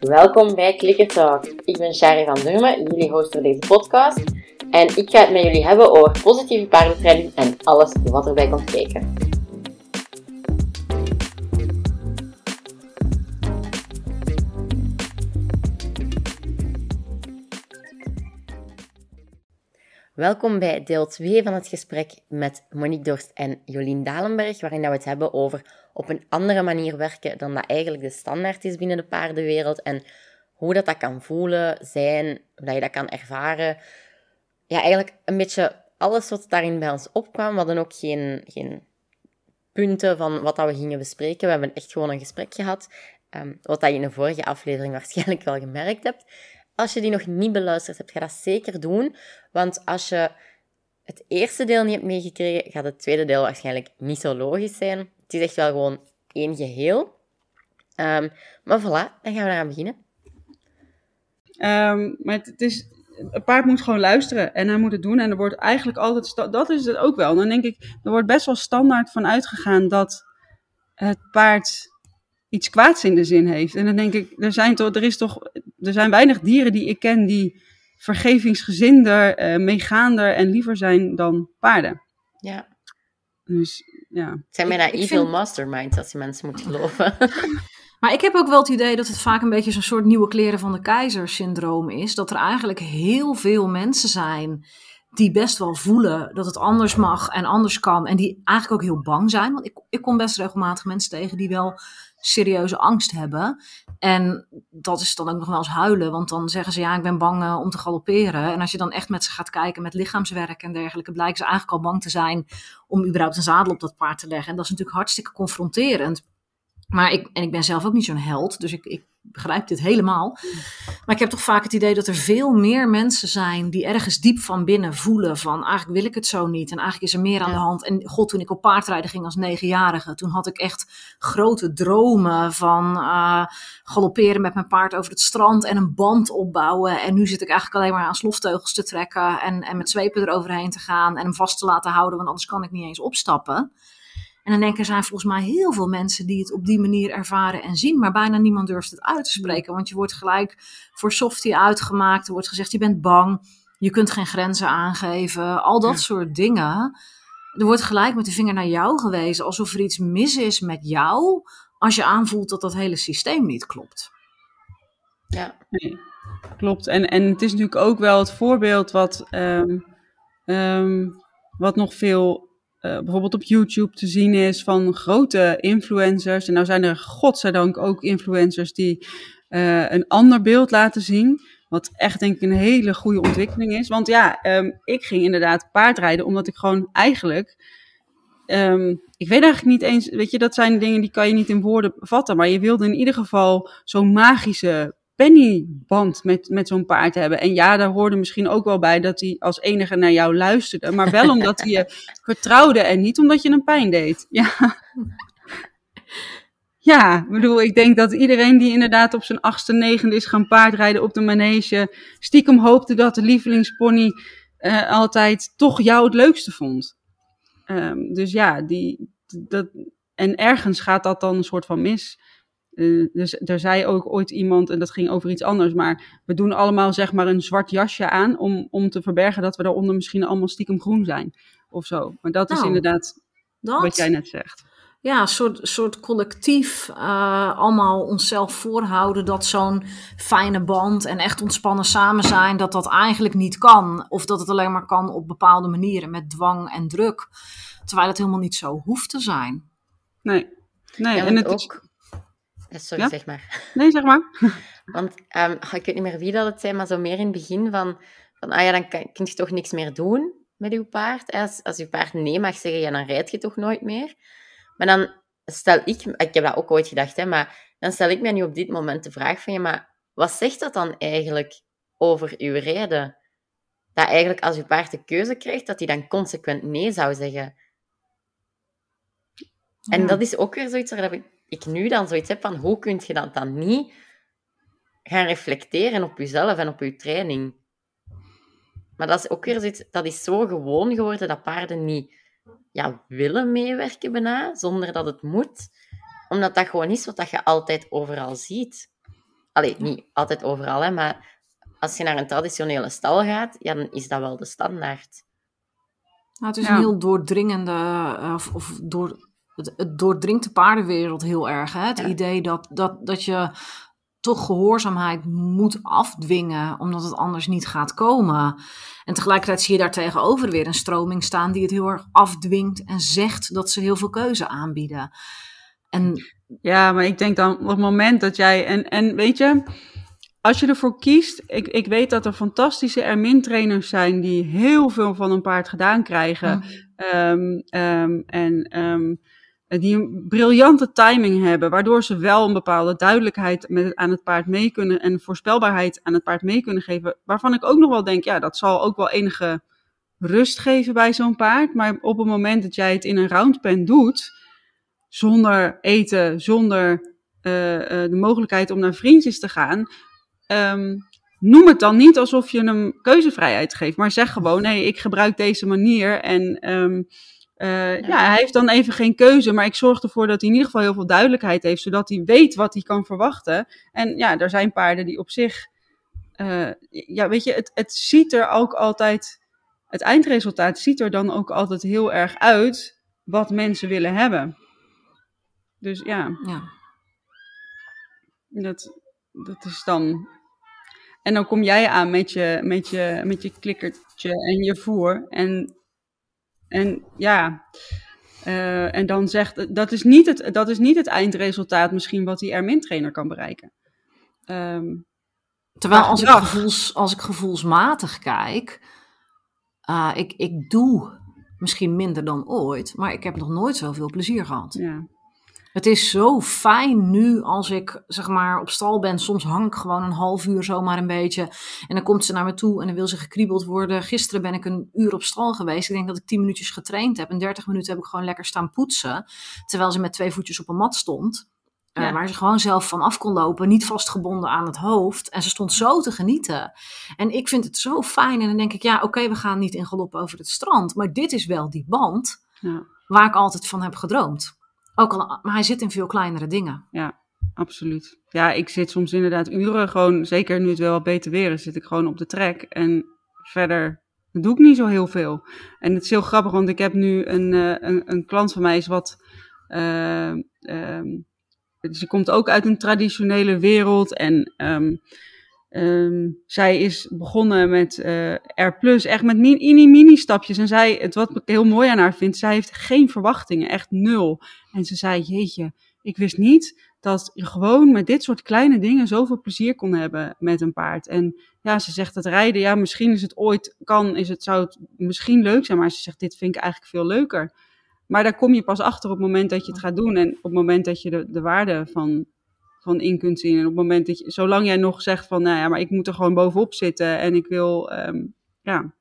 Welkom bij Clicker Talk. Ik ben Shari van Durmen, jullie host deze podcast. En ik ga het met jullie hebben over positieve paardentraining en alles wat erbij komt kijken. Welkom bij deel 2 van het gesprek met Monique Dorst en Jolien Dalenberg, waarin we het hebben over op een andere manier werken dan dat eigenlijk de standaard is binnen de paardenwereld en hoe dat, dat kan voelen, zijn, hoe dat je dat kan ervaren. Ja, eigenlijk een beetje alles wat daarin bij ons opkwam. We hadden ook geen, geen punten van wat dat we gingen bespreken. We hebben echt gewoon een gesprek gehad. Um, wat dat je in de vorige aflevering waarschijnlijk wel gemerkt hebt. Als je die nog niet beluisterd hebt, ga dat zeker doen. Want als je het eerste deel niet hebt meegekregen, gaat het tweede deel waarschijnlijk niet zo logisch zijn. Het is echt wel gewoon één geheel. Um, maar voilà, dan gaan we eraan beginnen. Um, maar het, is, een paard moet gewoon luisteren en hij moet het doen. En er wordt eigenlijk altijd, dat is het ook wel. Dan denk ik, er wordt best wel standaard van uitgegaan dat het paard iets kwaads in de zin heeft. En dan denk ik, er zijn, toch, er is toch, er zijn weinig dieren die ik ken die vergevingsgezinder, uh, meegaander en liever zijn dan paarden. Ja. Dus ja. Het zijn bijna evil vind... masterminds als je mensen moet geloven. Maar ik heb ook wel het idee dat het vaak een beetje zo'n soort nieuwe kleren van de keizer syndroom is. Dat er eigenlijk heel veel mensen zijn die best wel voelen dat het anders mag en anders kan. En die eigenlijk ook heel bang zijn. Want ik, ik kom best regelmatig mensen tegen die wel serieuze angst hebben. En dat is dan ook nog wel eens huilen, want dan zeggen ze ja, ik ben bang uh, om te galopperen. En als je dan echt met ze gaat kijken met lichaamswerk en dergelijke, blijken ze eigenlijk al bang te zijn om überhaupt een zadel op dat paard te leggen. En dat is natuurlijk hartstikke confronterend. Maar ik, en ik ben zelf ook niet zo'n held, dus ik begrijp dit helemaal. Maar ik heb toch vaak het idee dat er veel meer mensen zijn die ergens diep van binnen voelen van eigenlijk wil ik het zo niet. En eigenlijk is er meer aan de hand. En god, toen ik op paardrijden ging als negenjarige, toen had ik echt grote dromen van uh, galopperen met mijn paard over het strand en een band opbouwen. En nu zit ik eigenlijk alleen maar aan slofteugels te trekken en, en met zwepen eroverheen te gaan en hem vast te laten houden, want anders kan ik niet eens opstappen. En dan denken er zijn volgens mij heel veel mensen die het op die manier ervaren en zien, maar bijna niemand durft het uit te spreken. Want je wordt gelijk voor softie uitgemaakt, er wordt gezegd je bent bang, je kunt geen grenzen aangeven, al dat soort dingen. Er wordt gelijk met de vinger naar jou gewezen, alsof er iets mis is met jou, als je aanvoelt dat dat hele systeem niet klopt. Ja, klopt. En, en het is natuurlijk ook wel het voorbeeld wat, um, um, wat nog veel uh, bijvoorbeeld op YouTube te zien is van grote influencers. En nou zijn er godzijdank ook influencers die uh, een ander beeld laten zien. Wat echt denk ik een hele goede ontwikkeling is. Want ja, um, ik ging inderdaad paardrijden omdat ik gewoon eigenlijk... Um, ik weet eigenlijk niet eens, weet je, dat zijn dingen die kan je niet in woorden vatten. Maar je wilde in ieder geval zo'n magische pennyband met, met zo'n paard hebben. En ja, daar hoorde misschien ook wel bij dat hij als enige naar jou luisterde. Maar wel omdat hij je vertrouwde en niet omdat je hem pijn deed. Ja. Ja, ik bedoel, ik denk dat iedereen die inderdaad op zijn achtste, negende is gaan paardrijden op de manege, stiekem hoopte dat de lievelingspony uh, altijd toch jou het leukste vond. Um, dus ja, die, dat, en ergens gaat dat dan een soort van mis. Uh, dus er zei ook ooit iemand, en dat ging over iets anders, maar we doen allemaal zeg maar een zwart jasje aan om, om te verbergen dat we daaronder misschien allemaal stiekem groen zijn of zo. Maar dat is nou, inderdaad dat, wat jij net zegt. Ja, een soort, soort collectief uh, allemaal onszelf voorhouden dat zo'n fijne band en echt ontspannen samen zijn, dat dat eigenlijk niet kan. Of dat het alleen maar kan op bepaalde manieren met dwang en druk. Terwijl het helemaal niet zo hoeft te zijn. Nee, nee. Ja, en het ook, is Sorry, ja? zeg maar. Nee, zeg maar. Want um, ik weet niet meer wie dat het zei, maar zo meer in het begin van, van ah ja, dan kan, kun je toch niks meer doen met je paard. Als, als je paard nee mag zeggen, ja, dan rijd je toch nooit meer. Maar dan stel ik, ik heb dat ook ooit gedacht, hè, maar dan stel ik mij nu op dit moment de vraag van, ja, maar wat zegt dat dan eigenlijk over uw reden? Dat eigenlijk als je paard de keuze krijgt, dat hij dan consequent nee zou zeggen. En ja. dat is ook weer zoiets waar ik ik nu dan zoiets heb van hoe kun je dat dan niet gaan reflecteren op jezelf en op je training. Maar dat is ook weer zoiets, dat is zo gewoon geworden dat paarden niet ja, willen meewerken bijna, zonder dat het moet. omdat dat gewoon is wat dat je altijd overal ziet. Allee, niet altijd overal, hè, maar als je naar een traditionele stal gaat, ja, dan is dat wel de standaard. Nou, het is een heel doordringende, uh, of, of door, het, het, doordringt de paardenwereld heel erg. Hè? Het idee dat, dat, dat je toch gehoorzaamheid moet afdwingen, omdat het anders niet gaat komen. En tegelijkertijd zie je daar tegenover weer een stroming staan die het heel erg afdwingt en zegt dat ze heel veel keuze aanbieden. En... Ja, maar ik denk dan op het moment dat jij, en, en weet je, als je ervoor kiest, ik, ik weet dat er fantastische Ermin-trainers zijn die heel veel van een paard gedaan krijgen. Ehm, ehm, en um, die een briljante timing hebben, waardoor ze wel een bepaalde duidelijkheid met, aan het paard mee kunnen en voorspelbaarheid aan het paard mee kunnen geven. Waarvan ik ook nog wel denk, ja, dat zal ook wel enige rust geven bij zo'n paard. Maar op het moment dat jij het in een roundpen doet, zonder eten, zonder uh, uh, de mogelijkheid om naar vriendjes te gaan, um, noem het dan niet alsof je hem keuzevrijheid geeft, maar zeg gewoon: nee, ik gebruik deze manier en um, uh, ja. ja. hij heeft dan even geen keuze, maar ik zorg ervoor dat hij in ieder geval heel veel duidelijkheid heeft, zodat hij weet wat hij kan verwachten. En ja, er zijn paarden die op zich, uh, ja, weet je, het, het ziet er ook altijd, het eindresultaat ziet er dan ook altijd heel erg uit wat mensen willen hebben. Dus ja, ja. Dat, dat is dan en dan kom jij aan met je, met je, met je klikkertje en je voer. En, en ja, uh, en dan zegt, dat is, niet het, dat is niet het eindresultaat misschien wat die Ermin-trainer kan bereiken. Um, Terwijl als ik, gevoels, als ik gevoelsmatig kijk, uh, ik, ik doe misschien minder dan ooit, maar ik heb nog nooit zoveel plezier gehad. Ja. Het is zo fijn nu als ik zeg maar op stal ben. Soms hang ik gewoon een half uur zomaar een beetje. En dan komt ze naar me toe en dan wil ze gekriebeld worden. Gisteren ben ik een uur op stal geweest. Ik denk dat ik 10 minuutjes getraind heb. En 30 minuten heb ik gewoon lekker staan poetsen. Terwijl ze met twee voetjes op een mat stond. Ja. Uh, waar ze gewoon zelf van af kon lopen, niet vastgebonden aan het hoofd. En ze stond zo te genieten. En ik vind het zo fijn. En dan denk ik, ja, oké, okay, we gaan niet in galop over het strand. Maar dit is wel die band ja. waar ik altijd van heb gedroomd. Ook al, maar hij zit in veel kleinere dingen. Ja, absoluut. Ja, ik zit soms inderdaad uren gewoon, zeker nu het wel beter weer is, zit ik gewoon op de trek. En verder doe ik niet zo heel veel. En het is heel grappig, want ik heb nu een, uh, een, een, klant van mij is wat... Uh, um, ze komt ook uit een traditionele wereld en... Um, Um, zij is begonnen met uh, R+, echt met mini-mini-stapjes. En zij, het wat ik heel mooi aan haar vind, zij heeft geen verwachtingen, echt nul. En ze zei, jeetje, ik wist niet dat je gewoon met dit soort kleine dingen zoveel plezier kon hebben met een paard. En ja, ze zegt het rijden, ja, misschien is het ooit, kan, is het, zou het misschien leuk zijn, maar ze zegt, dit vind ik eigenlijk veel leuker. Maar daar kom je pas achter op het moment dat je het gaat doen en op het moment dat je de, de waarde van van in kunt zien. En op het moment dat je, zolang jij nog zegt van, nou ja, maar ik moet er gewoon bovenop zitten en ik wil, um, ja,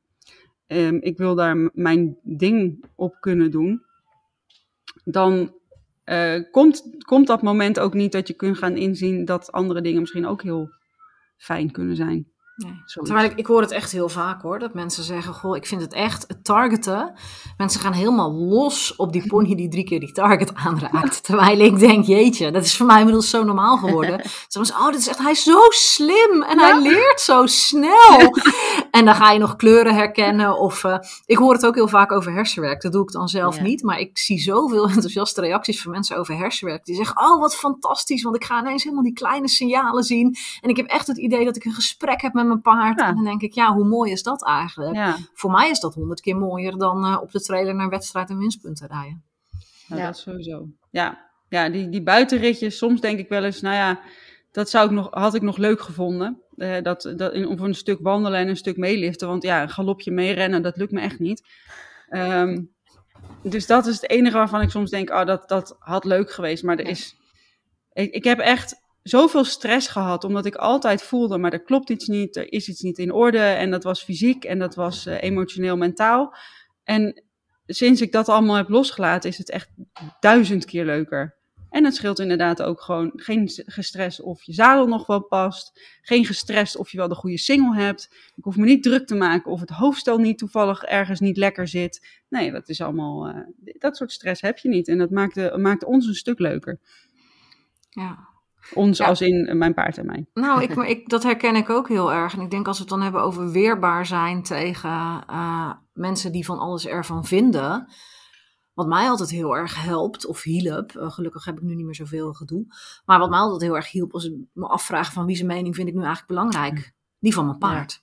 um, ik wil daar mijn ding op kunnen doen, dan uh, komt, komt dat moment ook niet dat je kunt gaan inzien dat andere dingen misschien ook heel fijn kunnen zijn. Nee. Terwijl ik, ik hoor het echt heel vaak hoor, dat mensen zeggen, goh, ik vind het echt, het targeten, mensen gaan helemaal los op die pony die drie keer die target aanraakt. Terwijl ik denk, jeetje, dat is voor mij inmiddels zo normaal geworden. Zeggen, oh, dat is echt, hij is zo slim en hij leert zo snel. En dan ga je nog kleuren herkennen of, uh, ik hoor het ook heel vaak over hersenwerk, dat doe ik dan zelf ja. niet, maar ik zie zoveel enthousiaste reacties van mensen over hersenwerk, die zeggen, oh, wat fantastisch, want ik ga ineens helemaal die kleine signalen zien en ik heb echt het idee dat ik een gesprek heb met mijn paard. Ja. En dan denk ik, ja, hoe mooi is dat eigenlijk? Ja. Voor mij is dat honderd keer mooier dan uh, op de trailer naar wedstrijd en winstpunten rijden. Ja, ja. dat sowieso. Ja, ja die, die buitenritjes, soms denk ik wel eens, nou ja, dat zou ik nog, had ik nog leuk gevonden. Uh, dat, dat in, of een stuk wandelen en een stuk meeliften. Want ja, een galopje meerennen, dat lukt me echt niet. Um, dus dat is het enige waarvan ik soms denk, oh, dat, dat had leuk geweest. Maar er is... Ik, ik heb echt zoveel stress gehad, omdat ik altijd voelde, maar er klopt iets niet, er is iets niet in orde. En dat was fysiek en dat was uh, emotioneel, mentaal. En sinds ik dat allemaal heb losgelaten, is het echt duizend keer leuker. En het scheelt inderdaad ook gewoon geen gestrest of je zadel nog wel past. Geen gestrest of je wel de goede single hebt. Ik hoef me niet druk te maken of het hoofdstel niet toevallig ergens niet lekker zit. Nee, dat is allemaal, uh, dat soort stress heb je niet. En dat maakt, de, maakt ons een stuk leuker. Ja. Ons als in mijn paard en mij. Nou, ik, ik, dat herken ik ook heel erg. En ik denk als we het dan hebben over weerbaar zijn tegen uh, mensen die van alles ervan vinden. Wat mij altijd heel erg helpt, of hielp, uh, gelukkig heb ik nu niet meer zoveel gedoe. Maar wat mij altijd heel erg hielp, was me afvragen van wie zijn mening vind ik nu eigenlijk belangrijk. Die van mijn paard.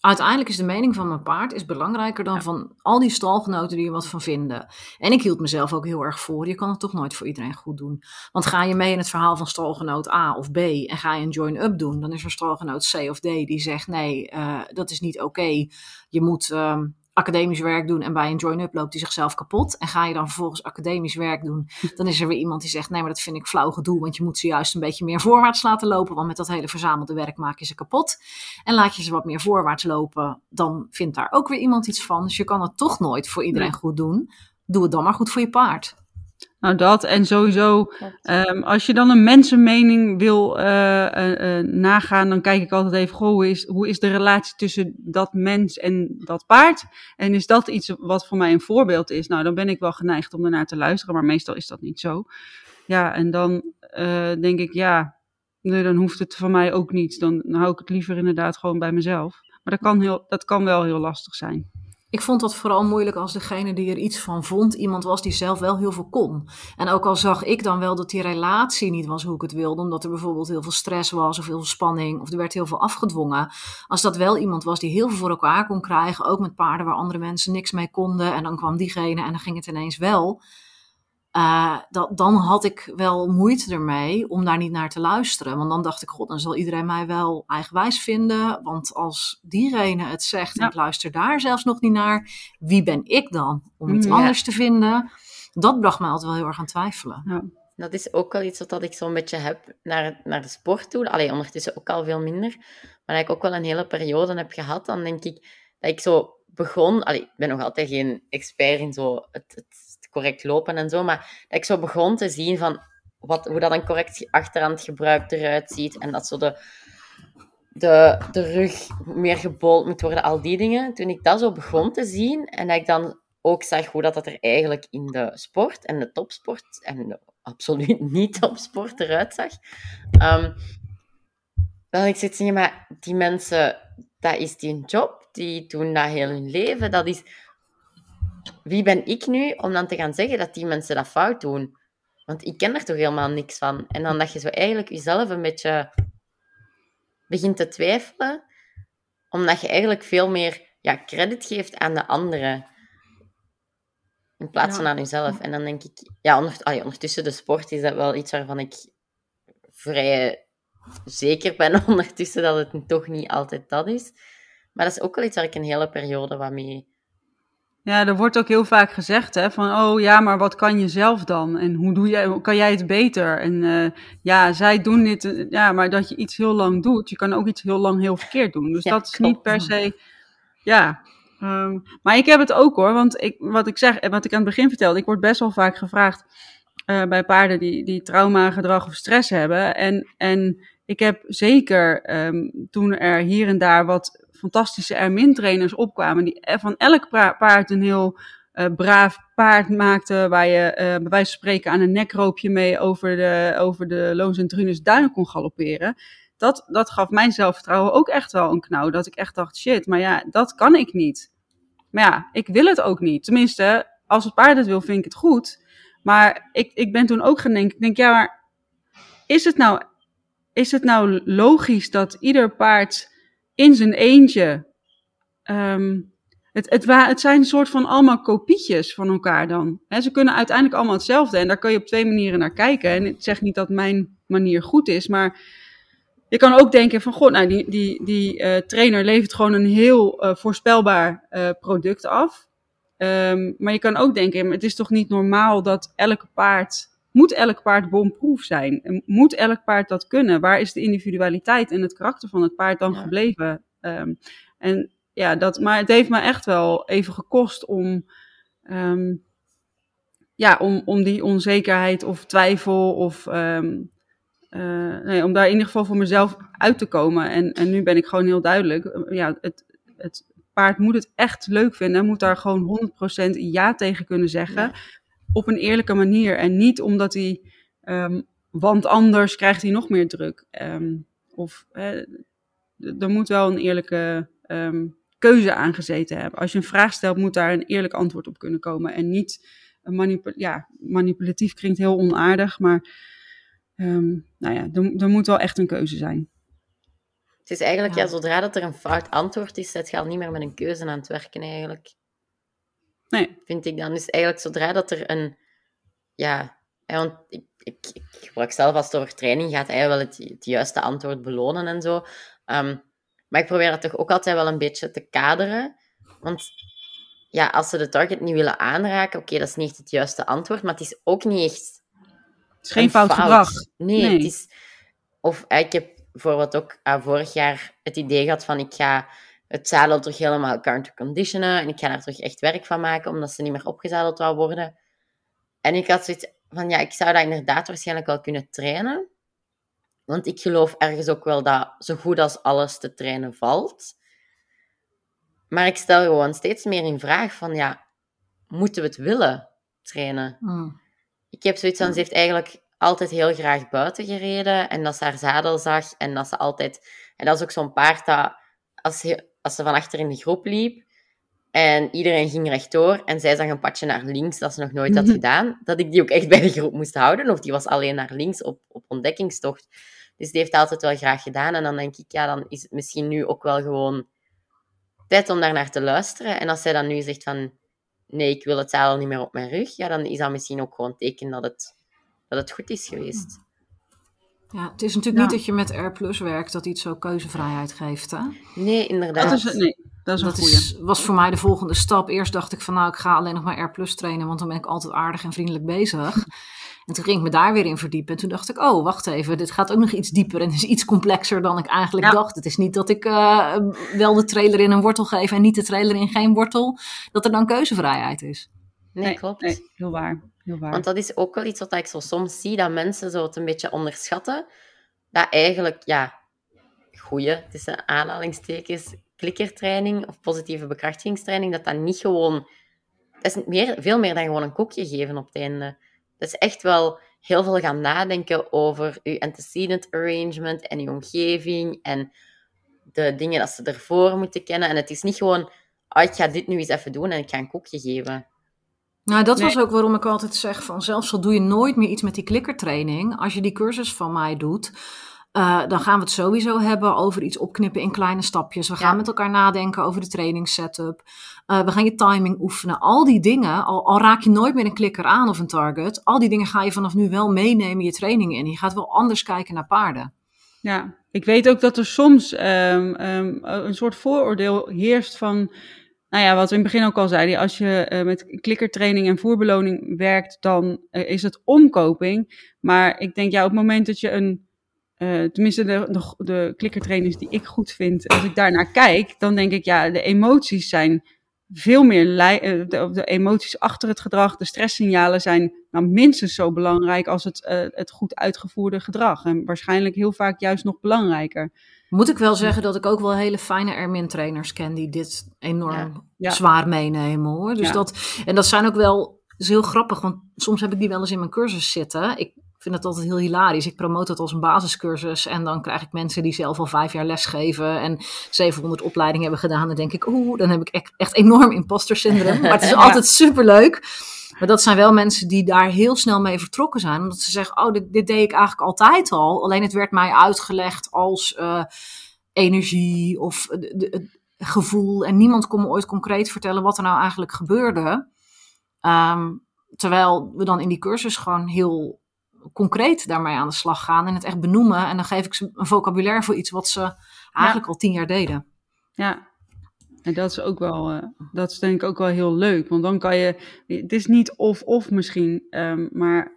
Uiteindelijk is de mening van mijn paard is belangrijker dan van al die stalgenoten die er wat van vinden. En ik hield mezelf ook heel erg voor. Je kan het toch nooit voor iedereen goed doen. Want ga je mee in het verhaal van stalgenoot A of B en ga je een join-up doen, dan is er stalgenoot C of D die zegt: nee, uh, dat is niet oké. Je moet. Uh, academisch werk doen en bij een join-up loopt hij zichzelf kapot. En ga je dan vervolgens academisch werk doen, dan is er weer iemand die zegt: Nee, maar dat vind ik flauw gedoe, want je moet ze juist een beetje meer voorwaarts laten lopen, want met dat hele verzamelde werk maak je ze kapot. En laat je ze wat meer voorwaarts lopen, dan vindt daar ook weer iemand iets van. Dus je kan het toch nooit voor iedereen goed doen. Doe het dan maar goed voor je paard. Nou, dat en sowieso, um, als je dan een mensenmening wil uh, uh, uh, nagaan, dan kijk ik altijd even, goh, hoe is, hoe is de relatie tussen dat mens en dat paard? En is dat iets wat voor mij een voorbeeld is? Nou, dan ben ik wel geneigd om ernaar te luisteren, maar meestal is dat niet zo. Ja, en dan denk ik, ja, nee, dan hoeft het van mij ook niet. Dan, dan hou ik het liever inderdaad gewoon bij mezelf. Maar dat kan, heel, dat kan wel heel lastig zijn. Ik vond dat vooral moeilijk als degene die er iets van vond, iemand was die zelf wel heel veel kon. En ook al zag ik dan wel dat die relatie niet was hoe ik het wilde, omdat er bijvoorbeeld heel veel stress was of heel veel spanning of er werd heel veel afgedwongen. Als dat wel iemand was die heel veel voor elkaar kon krijgen, ook met paarden waar andere mensen niks mee konden en dan kwam diegene en dan ging het ineens wel uh, dat, dan had ik wel moeite ermee om daar niet naar te luisteren. Want dan dacht ik, god, dan zal iedereen mij wel eigenwijs vinden. Want als diegene het zegt en ik luister daar zelfs nog niet naar, wie ben ik dan om iets anders te vinden? Dat bracht mij altijd wel heel erg aan twijfelen. Ja. Dat is ook wel iets wat ik zo'n beetje heb naar, naar de sport toe. Alleen ondertussen ook al veel minder. Maar dat ik ook wel een hele periode heb gehad. Dan denk ik dat ik zo begon. Allee, ik ben nog altijd geen expert in zo het, het correct lopen en zo. Maar dat ik zo begon te zien van wat, hoe dat een correct achterhandgebruik eruit ziet. En dat zo de, de, de rug meer gebold moet worden, al die dingen. Toen ik dat zo begon te zien en dat ik dan ook zag hoe dat, dat er eigenlijk in de sport en de topsport en absoluut niet topsport eruit zag. Um, ik zit zeggen, maar die mensen, dat is die job, die doen dat heel hun leven. Dat is wie ben ik nu om dan te gaan zeggen dat die mensen dat fout doen? Want ik ken er toch helemaal niks van. En dan dat je zo eigenlijk jezelf een beetje begint te twijfelen, omdat je eigenlijk veel meer ja, credit geeft aan de anderen. In plaats van aan jezelf. En dan denk ik, ja, ondertussen de sport is dat wel iets waarvan ik vrij zeker ben ondertussen dat het toch niet altijd dat is. Maar dat is ook wel iets waar ik een hele periode wat mee ja, er wordt ook heel vaak gezegd hè, van, oh ja, maar wat kan je zelf dan? En hoe doe jij, kan jij het beter? En uh, ja, zij doen dit, uh, ja, maar dat je iets heel lang doet, je kan ook iets heel lang heel verkeerd doen. Dus ja, dat is klopt. niet per se, ja. Um, maar ik heb het ook hoor, want ik, wat ik zeg, wat ik aan het begin vertelde, ik word best wel vaak gevraagd uh, bij paarden die, die trauma, gedrag of stress hebben. En, en ik heb zeker um, toen er hier en daar wat fantastische Ermin-trainers opkwamen, die van elk paard een heel uh, braaf paard maakten, waar je uh, bij wijze van spreken aan een nekroopje mee over de, over de Loons en Trunes duinen kon galopperen. Dat, dat gaf mijn zelfvertrouwen ook echt wel een knauw. Dat ik echt dacht, shit, maar ja, dat kan ik niet. Maar ja, ik wil het ook niet. Tenminste, als het paard het wil, vind ik het goed. Maar ik, ik ben toen ook gaan denken, ik denk, ja, maar is het nou, is het nou logisch dat ieder paard in zijn eentje. Um, het, het, het zijn een soort van allemaal kopietjes van elkaar dan. Ze kunnen uiteindelijk allemaal hetzelfde en daar kan je op twee manieren naar kijken. En ik zeg niet dat mijn manier goed is, maar je kan ook denken van, god, nou, die, die, die uh, trainer levert gewoon een heel uh, voorspelbaar uh, product af. Um, maar je kan ook denken, het is toch niet normaal dat elke paard moet elk paard bomproof zijn? Moet elk paard dat kunnen? Waar is de individualiteit en het karakter van het paard dan gebleven? Um, en ja, dat, maar het heeft me echt wel even gekost om, um, ja, om, om die onzekerheid of twijfel of um, uh, nee, om daar in ieder geval voor mezelf uit te komen. En, en nu ben ik gewoon heel duidelijk. Ja, het, het paard moet het echt leuk vinden, moet daar gewoon 100% ja tegen kunnen zeggen. Ja op een eerlijke manier. En niet omdat hij um, want anders krijgt hij nog meer druk. Ehm, of er moet wel een eerlijke um, keuze aangezeten hebben. Als je een vraag stelt, moet daar een eerlijk antwoord op kunnen komen. En niet manipul ja, manipulatief klinkt heel onaardig, maar um, nou ja, er, er, moet wel echt een keuze zijn. Het is eigenlijk, ja. zodra dat er een fout antwoord is, zet je al niet meer met een keuze aan het werken eigenlijk. Nee. Vind ik dan. Dus eigenlijk zodra dat er een, ja, want ik, ik, ik gebruik zelf als het over training gaat, eigenlijk wel het, het juiste antwoord belonen en zo. Um, maar ik probeer dat toch ook altijd wel een beetje te kaderen. Want ja, als ze de target niet willen aanraken, oké, dat is niet echt het juiste antwoord, maar het is ook niet echt. Het is geen fout, gedrag. Nee, het is. Of ik heb bijvoorbeeld ook uh, vorig jaar het idee gehad van ik ga het zadel terug helemaal counter conditionen en ik ga daar terug echt werk van maken, omdat ze niet meer opgezadeld wou worden. En ik had zoiets van, ja, ik zou dat inderdaad waarschijnlijk wel kunnen trainen. Want ik geloof ergens ook wel dat zo goed als alles te trainen valt. Maar ik stel gewoon steeds meer in vraag van, ja, moeten we het willen trainen? Hmm. Ik heb zoiets van, ze heeft eigenlijk altijd heel graag buiten gereden en dat ze haar zadel zag en dat ze altijd... En dat is ook zo'n paard dat, als, ze, als ze van achter in de groep liep en iedereen ging rechtdoor en zij zag een padje naar links dat ze nog nooit had gedaan, dat ik die ook echt bij de groep moest houden of die was alleen naar links op, op ontdekkingstocht. Dus die heeft altijd wel graag gedaan. En dan denk ik, ja, dan is het misschien nu ook wel gewoon tijd om daar naar te luisteren. En als zij dan nu zegt van, nee, ik wil het zadel niet meer op mijn rug, ja, dan is dat misschien ook gewoon teken dat het, dat het goed is geweest. Ja, het is natuurlijk niet dat je met R Plus werkt dat iets zo keuzevrijheid geeft, hè? Nee, inderdaad. Dat is, nee, dat is een dat was voor mij de volgende stap. Eerst dacht ik van, nou, ik ga alleen nog maar R Plus trainen, want dan ben ik altijd aardig en vriendelijk bezig. En toen ging ik me daar weer in verdiepen. En toen dacht ik, oh, wacht even, dit gaat ook nog iets dieper en is iets complexer dan ik eigenlijk dacht. Het is niet dat ik uh, wel de trailer in een wortel geef en niet de trailer in geen wortel, dat er dan keuzevrijheid is. Nee, klopt. Nee, heel waar. Want dat is ook wel iets wat ik zo soms zie, dat mensen zo het een beetje onderschatten. Dat eigenlijk, ja, goede, tussen aanhalingstekens, klikkertraining of positieve bekrachtigingstraining, dat dat niet gewoon... Dat is meer, veel meer dan gewoon een koekje geven op het einde. Dat is echt wel heel veel gaan nadenken over je antecedent arrangement en je omgeving en de dingen dat ze ervoor moeten kennen. En het is niet gewoon, oh, ik ga dit nu eens even doen en ik ga een koekje geven. Nou, dat was ook waarom ik altijd zeg van zelfs al doe je nooit meer iets met die klikkertraining, als je die cursus van mij doet, uh, dan gaan we het sowieso hebben over iets opknippen in kleine stapjes. We gaan met elkaar nadenken over de trainingssetup. Uh, we gaan je timing oefenen. Al die dingen, al, al, raak je nooit meer een klikker aan of een target, al die dingen ga je vanaf nu wel meenemen je training in. Je gaat wel anders kijken naar paarden. Ja, ik weet ook dat er soms um, um, een soort vooroordeel heerst van nou ja, wat we in het begin ook al zeiden, als je uh, met klikkertraining en voerbeloning werkt, dan uh, is het omkoping. Maar ik denk, ja, op het moment dat je een uh, tenminste, de, de, de klikkertrainers die ik goed vind, als ik daarnaar kijk, dan denk ik, ja, de emoties zijn veel meer, de, de, emoties achter het gedrag, de stresssignalen zijn nou minstens zo belangrijk als het, het goed uitgevoerde gedrag. En waarschijnlijk heel vaak juist nog belangrijker. Moet ik wel zeggen dat ik ook wel hele fijne Ermin-trainers ken die dit enorm ja. zwaar meenemen hoor. Dus ja. dat, en dat zijn ook wel, is heel grappig, want soms heb ik die wel eens in mijn cursus zitten. Ik vind het altijd heel hilarisch. Ik promote het als een basiscursus en dan krijg ik mensen die zelf al vijf jaar lesgeven en 700 opleidingen hebben gedaan. Dan denk ik, oeh, dan heb ik echt, echt enorm imposter syndroom. Maar het is altijd super leuk. Maar dat zijn wel mensen die daar heel snel mee vertrokken zijn. Omdat ze zeggen, oh, dit, dit deed ik eigenlijk altijd al. Alleen het werd mij uitgelegd als uh, energie of het gevoel. En niemand kon me ooit concreet vertellen wat er nou eigenlijk gebeurde. Um, terwijl we dan in die cursus gewoon heel concreet daarmee aan de slag gaan en het echt benoemen. En dan geef ik ze een vocabulaire voor iets wat ze eigenlijk al tien jaar deden. Ja, en dat is ook wel, uh, dat is denk ik ook wel heel leuk. Want dan kan je, het is niet of-of misschien, um, maar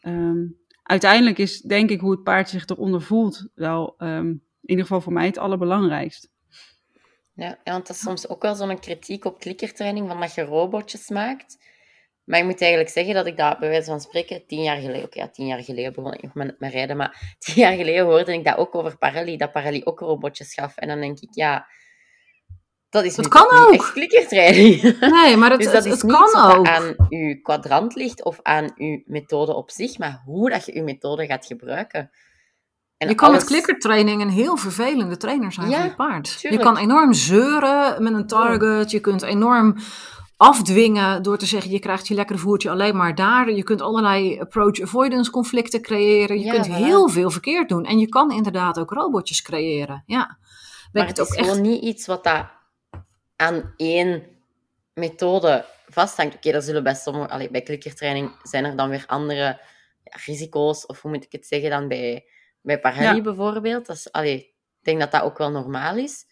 um, uiteindelijk is denk ik hoe het paard zich eronder voelt wel, um, in ieder geval voor mij het allerbelangrijkst. Ja, want dat is soms ook wel zo'n kritiek op klikkertraining, van dat je robotjes maakt. Maar ik moet eigenlijk zeggen dat ik dat bij wijze van spreken tien jaar geleden, oké, ja, tien jaar geleden begon ik nog met, met rijden, maar tien jaar geleden hoorde ik dat ook over Parelli, dat Parelli ook robotjes gaf. En dan denk ik, ja, Dat is Dat nu kan niet ook. echt klikkertraining. Nee, maar het, dus dat het, is het niet kan dat ook. aan uw kwadrant ligt of aan uw methode op zich, maar hoe dat je uw methode gaat gebruiken. En je kan alles- met klikkertraining een heel vervelende trainer zijn Ja, voor je paard. tuurlijk. Je kan enorm zeuren met een target. Je kunt enorm afdwingen door te zeggen: je krijgt je lekkere voertje alleen maar daar. Je kunt allerlei approach-avoidance conflicten creëren. Je Ja, kunt voilà. heel veel verkeerd doen. En je kan inderdaad ook robotjes creëren. Ja. Ben Maar het het is ook echt gewoon niet iets wat dat aan één methode vasthangt. Oké, er zullen bij sommige, allee, bij klikkertraining zijn er dan weer andere ja, risico's, of hoe moet ik het zeggen, dan bij, bij Parelli Ja. bijvoorbeeld. Dat is, allee, ik denk dat dat ook wel normaal is.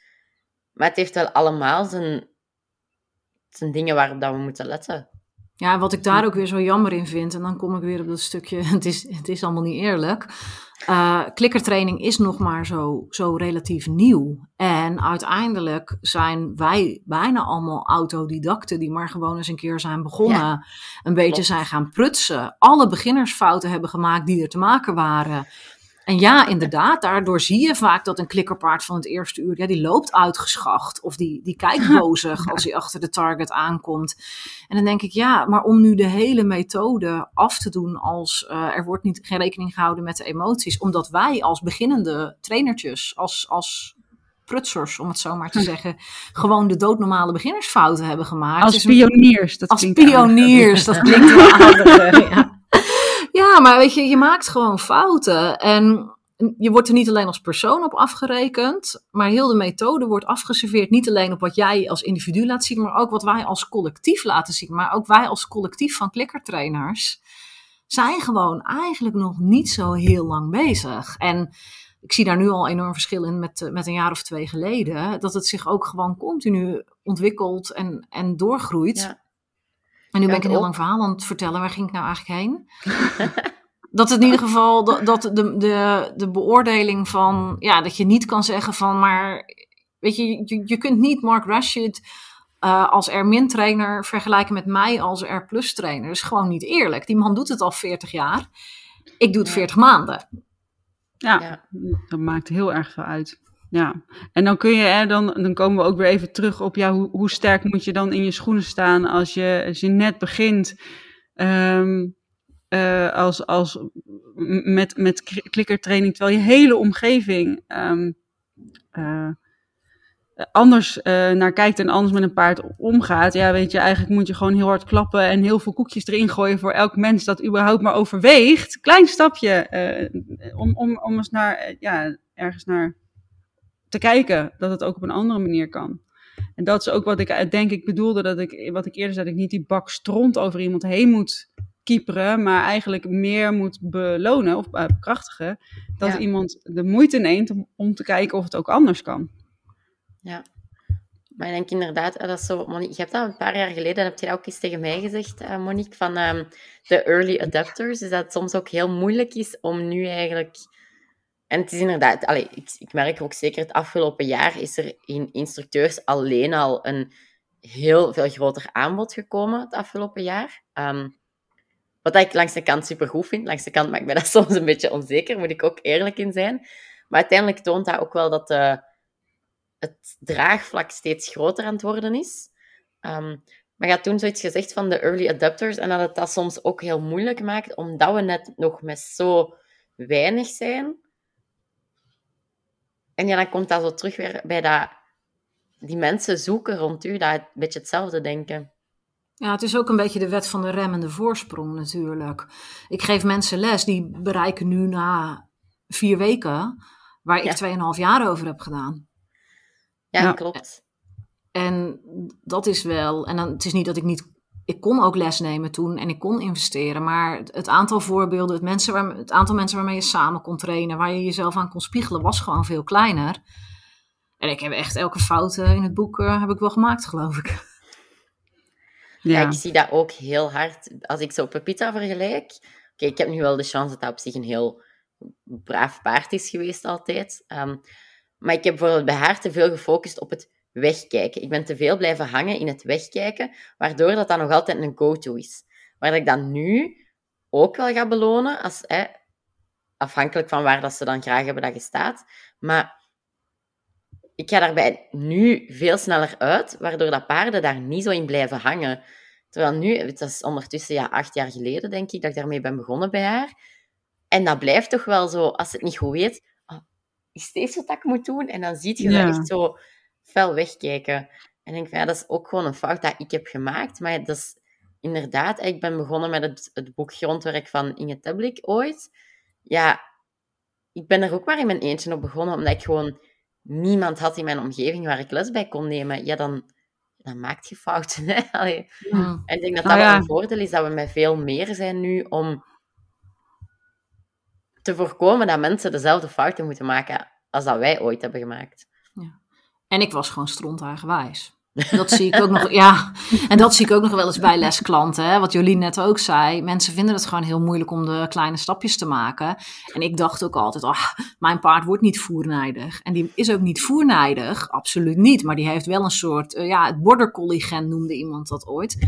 Maar het heeft wel allemaal zijn, zijn dingen waarop dat we moeten letten. Ja, wat ik daar ook weer zo jammer in vind, en dan kom ik weer op dat stukje, het is, het is allemaal niet eerlijk. Eh, klikkertraining is nog maar zo, zo relatief nieuw. En uiteindelijk zijn wij bijna allemaal autodidacten die maar gewoon eens een keer zijn begonnen. een beetje klopt. zijn gaan prutsen. Alle beginnersfouten hebben gemaakt die er te maken waren. En ja, inderdaad, daardoor zie je vaak dat een klikkerpaard van het eerste uur, ja, die loopt uitgeschacht. Of die, die kijkt bozig als hij achter de target aankomt. En dan denk ik, ja, maar om nu de hele methode af te doen als eh, er wordt niet, geen rekening gehouden met de emoties. Omdat wij als beginnende trainertjes, als, als prutsers, om het zo maar te zeggen, gewoon de doodnormale beginnersfouten hebben gemaakt. Als een- pioniers. Dat als pioniers, dat klinkt wel aardig. Ja. Ja, maar weet je, je maakt gewoon fouten. En je wordt er niet alleen als persoon op afgerekend, maar heel de methode wordt afgeserveerd. Niet alleen op wat jij als individu laat zien, maar ook wat wij als collectief laten zien. Maar ook wij als collectief van klikkertrainers zijn gewoon eigenlijk nog niet zo heel lang bezig. En ik zie daar nu al enorm verschil in met, eh, met een jaar of twee geleden. Dat het zich ook gewoon continu ontwikkelt en, en doorgroeit. Ja. En nu ben ik een heel lang verhaal aan het vertellen. Waar ging ik nou eigenlijk heen? dat het in ieder geval, dat, dat de, de, de beoordeling van, ja, dat je niet kan zeggen van, maar, weet je, je, je kunt niet Mark Rashid eh, als R-trainer vergelijken met mij als R-trainer. Dat is gewoon niet eerlijk. Die man doet het al 40 jaar. Ik doe het Ja. 40 maanden. Ja, Ja. dat maakt heel erg veel uit. Ja, en dan kun je, hè, dan, dan komen we ook weer even terug op, ja, hoe, hoe sterk moet je dan in je schoenen staan als je, als je net begint ehm, eh, als, als, met, met klikkertraining, terwijl je hele omgeving ehm, eh, anders eh, naar kijkt en anders met een paard omgaat. Ja, weet je, eigenlijk moet je gewoon heel hard klappen en heel veel koekjes erin gooien voor elk mens dat überhaupt maar overweegt. Klein stapje om, om, om eens naar, ja, ergens naar te kijken dat het ook op een andere manier kan. En dat is ook wat ik denk ik bedoelde, dat ik, wat ik eerder zei, dat ik niet die bak stront over iemand heen moet kieperen, maar eigenlijk meer moet belonen of eh, bekrachtigen dat Ja. iemand de moeite neemt om, om te kijken of het ook anders kan. Ja. Maar ik denk inderdaad, eh, dat is zo, Monique, je hebt dat een paar jaar geleden, heb je dat ook eens tegen mij gezegd, eh, Monique, van ehm, de early adapters, dus dat het soms ook heel moeilijk is om nu eigenlijk... En het is inderdaad, allee, ik, ik merk ook zeker het afgelopen jaar is er in instructeurs alleen al een heel veel groter aanbod gekomen het afgelopen jaar. Ehm, wat ik langs de kant supergoed vind. Langs de kant maakt mij dat soms een beetje onzeker, moet ik ook eerlijk in zijn. Maar uiteindelijk toont dat ook wel dat het draagvlak steeds groter aan het worden is. Ehm, maar je had toen zoiets gezegd van de early adapters en dat het dat soms ook heel moeilijk maakt, omdat we net nog met zo weinig zijn. En ja, dan komt dat zo terug weer bij dat die mensen zoeken rond u, dat een beetje hetzelfde denken. Ja, het is ook een beetje de wet van de remmende voorsprong natuurlijk. Ik geef mensen les die bereiken nu na vier weken, waar Ja. ik 2,5 jaar over heb gedaan. Ja, Ja. klopt. En dat is wel, en dan, het is niet dat ik niet, ik kon ook les nemen toen en ik kon investeren, maar het, het aantal voorbeelden, het, mensen waar, het aantal mensen waarmee je samen kon trainen, waar je jezelf aan kon spiegelen, was gewoon veel kleiner. En ik heb echt elke fout eh, in het boek eh, heb ik wel gemaakt, geloof ik. Ja. Ja, ik zie dat ook heel hard. Als ik zo Pepita vergelijk... Oké, ik heb nu wel de chance dat dat op zich een heel braaf paard is geweest altijd. Ehm, maar ik heb bijvoorbeeld bij haar te veel gefocust op het wegkijken. Ik ben te veel blijven hangen in het wegkijken, waardoor dat dan nog altijd een go-to is. Waar ik dan nu ook wel ga belonen, als, hè, afhankelijk van waar dat ze dan graag hebben dat je staat. Maar ik ga daarbij nu veel sneller uit, waardoor dat paarden daar niet zo in blijven hangen. Terwijl nu, het is ondertussen ja, acht jaar geleden, denk ik, dat ik daarmee ben begonnen bij haar. En dat blijft toch wel zo, als het niet goed weet, oh, is dit wat ik moet doen? En dan zie je ja. dat echt zo fel wegkijken. En denk van, ja, dat is ook gewoon een fout dat ik heb gemaakt. Maar dat is inderdaad, ik ben begonnen met het, het boek Grondwerk van Inge Teblik ooit. Ja, ik ben er ook maar in mijn eentje op begonnen, omdat ik gewoon niemand had in mijn omgeving waar ik les bij kon nemen. Ja, dan, dan maakt je fouten. Hè? En ik denk dat dat ah, wel een voordeel is, dat we met veel meer zijn nu om te voorkomen dat mensen dezelfde fouten moeten maken als dat wij ooit hebben gemaakt. En ik was gewoon strontaargewijs. Dat zie ik ook nog, ja. En dat zie ik ook nog wel eens bij lesklanten. Hè? Wat Jolien net ook zei. Mensen vinden het gewoon heel moeilijk om de kleine stapjes te maken. En ik dacht ook altijd, oh, mijn paard wordt niet voernijdig. En die is ook niet voernijdig, absoluut niet. Maar die heeft wel een soort, uh, ja, het border collie gen noemde iemand dat ooit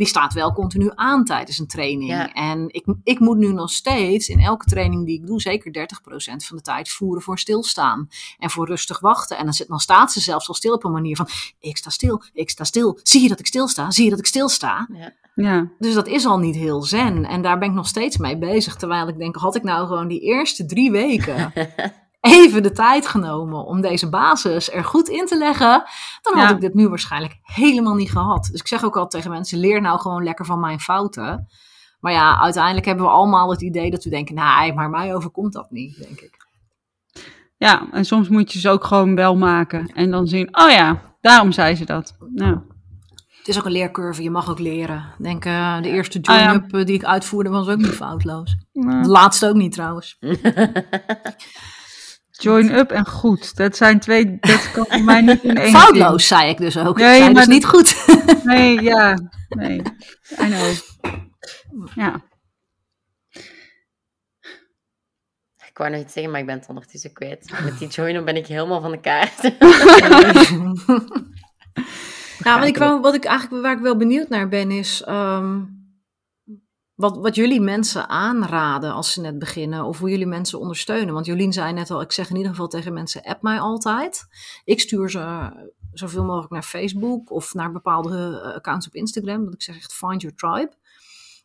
die staat wel continu aan tijdens een training. En ik, ik moet nu nog steeds in elke training die ik doe, zeker 30% van de tijd voeren voor stilstaan. En voor rustig wachten. En dan, zit, dan staat ze zelfs al stil op een manier van: ik sta stil, ik sta stil. Zie je dat ik stilsta? Zie je dat ik stilsta? Ja. Ja. Dus dat is al niet heel zen. En daar ben ik nog steeds mee bezig. Terwijl ik denk, had ik nou gewoon die eerste drie weken even de tijd genomen om deze basis er goed in te leggen, dan had ik dit nu waarschijnlijk helemaal niet gehad. Dus ik zeg ook altijd tegen mensen: leer nou gewoon lekker van mijn fouten. Maar ja, uiteindelijk hebben we allemaal het idee dat we denken: nou, maar mij overkomt dat niet, denk ik. Ja, en soms moet je ze ook gewoon wel maken en dan zien: oh ja, daarom zei ze dat. Nou. Het is ook een leercurve, je mag ook leren. Denk, uh, de eerste ah, join-up ah, die ik uitvoerde was ook niet foutloos. De laatste ook niet trouwens. Join up en goed. Dat zijn twee. Dat kan voor mij niet in één. Foutloos, zei ik dus ook. Nee, maar dus niet goed. Nee, ja. Nee. I know. Ja. Ik wou nog iets zeggen, maar ik ben het ondertussen kwijt. Met die join ben ik helemaal van de kaart. nou, wat ik, wat ik eigenlijk, waar ik wel benieuwd naar ben, is. Um, wat, wat jullie mensen aanraden als ze net beginnen, of hoe jullie mensen ondersteunen. Want Jolien zei net al, ik zeg in ieder geval tegen mensen, app mij altijd. Ik stuur ze zoveel mogelijk naar Facebook of naar bepaalde eh, accounts op Instagram. Dat ik zeg echt, find your tribe.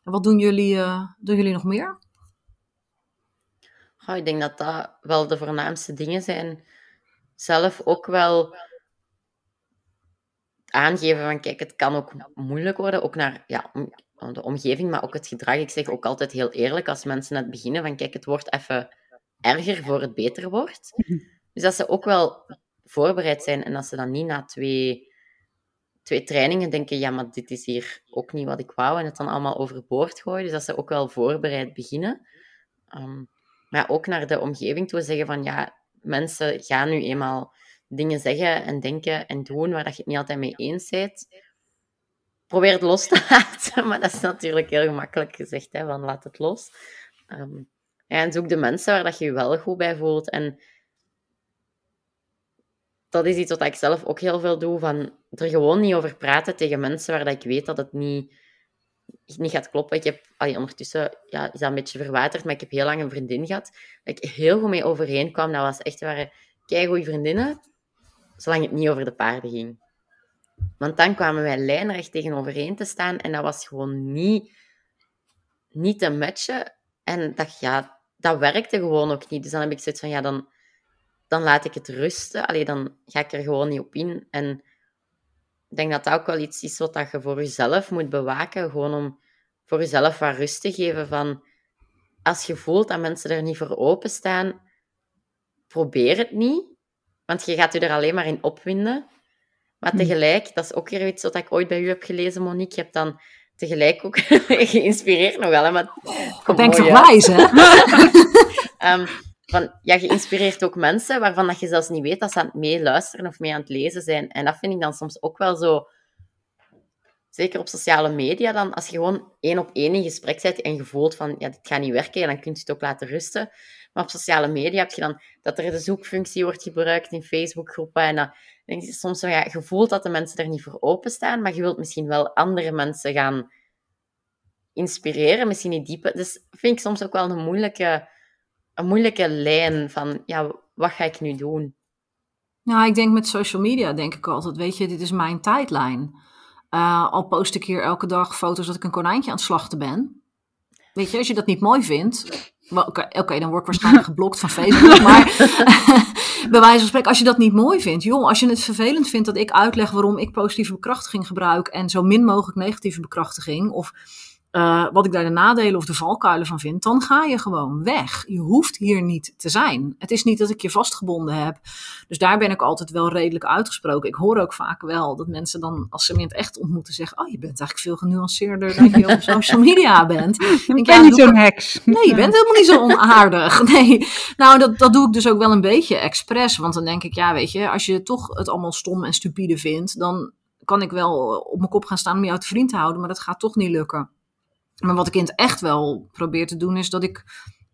En wat doen jullie, uh, doen jullie nog meer? Oh, ik denk dat dat wel de voornaamste dingen zijn. Zelf ook wel aangeven van, kijk, het kan ook moeilijk worden. Ook naar, ja, de omgeving, maar ook het gedrag. Ik zeg ook altijd heel eerlijk als mensen net beginnen van kijk, het wordt even erger voor het beter wordt. Dus dat ze ook wel voorbereid zijn en dat ze dan niet na twee, twee trainingen denken, ja, maar dit is hier ook niet wat ik wou en het dan allemaal overboord gooien. Dus dat ze ook wel voorbereid beginnen. Ehm, maar ook naar de omgeving toe zeggen van ja, mensen gaan nu eenmaal dingen zeggen en denken en doen waar dat je het niet altijd mee eens bent probeer het los te laten. Maar dat is natuurlijk heel gemakkelijk gezegd, hè, van laat het los. Ehm, en zoek de mensen waar dat je je wel goed bij voelt. En dat is iets wat ik zelf ook heel veel doe, van er gewoon niet over praten tegen mensen waar dat ik weet dat het niet, niet gaat kloppen. Ik heb, allee, ondertussen ja, is dat een beetje verwaterd, maar ik heb heel lang een vriendin gehad, dat ik heel goed mee overeen kwam. Dat was echt, waren goede vriendinnen, zolang het niet over de paarden ging. Want dan kwamen wij lijnrecht tegenovereen te staan en dat was gewoon niet, niet te matchen. En dat, ja, dat werkte gewoon ook niet. Dus dan heb ik zoiets van, ja, dan, dan laat ik het rusten. Allee, dan ga ik er gewoon niet op in. En ik denk dat dat ook wel iets is wat je voor jezelf moet bewaken. Gewoon om voor jezelf wat rust te geven van... Als je voelt dat mensen er niet voor openstaan, probeer het niet. Want je gaat je er alleen maar in opwinden. Maar hm. tegelijk, dat is ook weer iets wat ik ooit bij u heb gelezen, Monique. Je hebt dan tegelijk ook geïnspireerd nog wel. Hè, maar, ik denk toch wijs, hè? um, van, ja, je inspireert ook mensen waarvan dat je zelfs niet weet dat ze aan het meeluisteren of mee aan het lezen zijn. En dat vind ik dan soms ook wel zo... Zeker op sociale media dan, als je gewoon één op één in gesprek zit en je voelt van, ja, dit gaat niet werken, dan kun je het ook laten rusten. Maar op sociale media heb je dan dat er de zoekfunctie wordt gebruikt in Facebookgroepen en dan denk je soms zo, ja, voelt dat de mensen er niet voor openstaan, maar je wilt misschien wel andere mensen gaan inspireren, misschien niet diepe. Dus vind ik soms ook wel een moeilijke, een moeilijke lijn van, ja, wat ga ik nu doen? Nou, ik denk met social media denk ik altijd, weet je, dit is mijn tijdlijn. Uh, al post ik hier elke dag foto's dat ik een konijntje aan het slachten ben. Weet je, als je dat niet mooi vindt, Oké, dan word ik waarschijnlijk geblokt van Facebook. Maar bij wijze van spreken, als je dat niet mooi vindt, joh, als je het vervelend vindt dat ik uitleg waarom ik positieve bekrachtiging gebruik en zo min mogelijk negatieve bekrachtiging, of uh, wat ik daar de nadelen of de valkuilen van vind, dan ga je gewoon weg. Je hoeft hier niet te zijn. Het is niet dat ik je vastgebonden heb. Dus daar ben ik altijd wel redelijk uitgesproken. Ik hoor ook vaak wel dat mensen dan, als ze me in het echt ontmoeten, zeggen: Oh, je bent eigenlijk veel genuanceerder dan je op social media bent. Ik ben niet zo'n heks. Nee, je bent helemaal niet zo onaardig. Nee, nou, dat, dat doe ik dus ook wel een beetje expres. Want dan denk ik, ja, weet je, als je toch het allemaal stom en stupide vindt, dan kan ik wel op mijn kop gaan staan om jou te vriend te houden, maar dat gaat toch niet lukken. Maar wat ik in het echt wel probeer te doen, is dat ik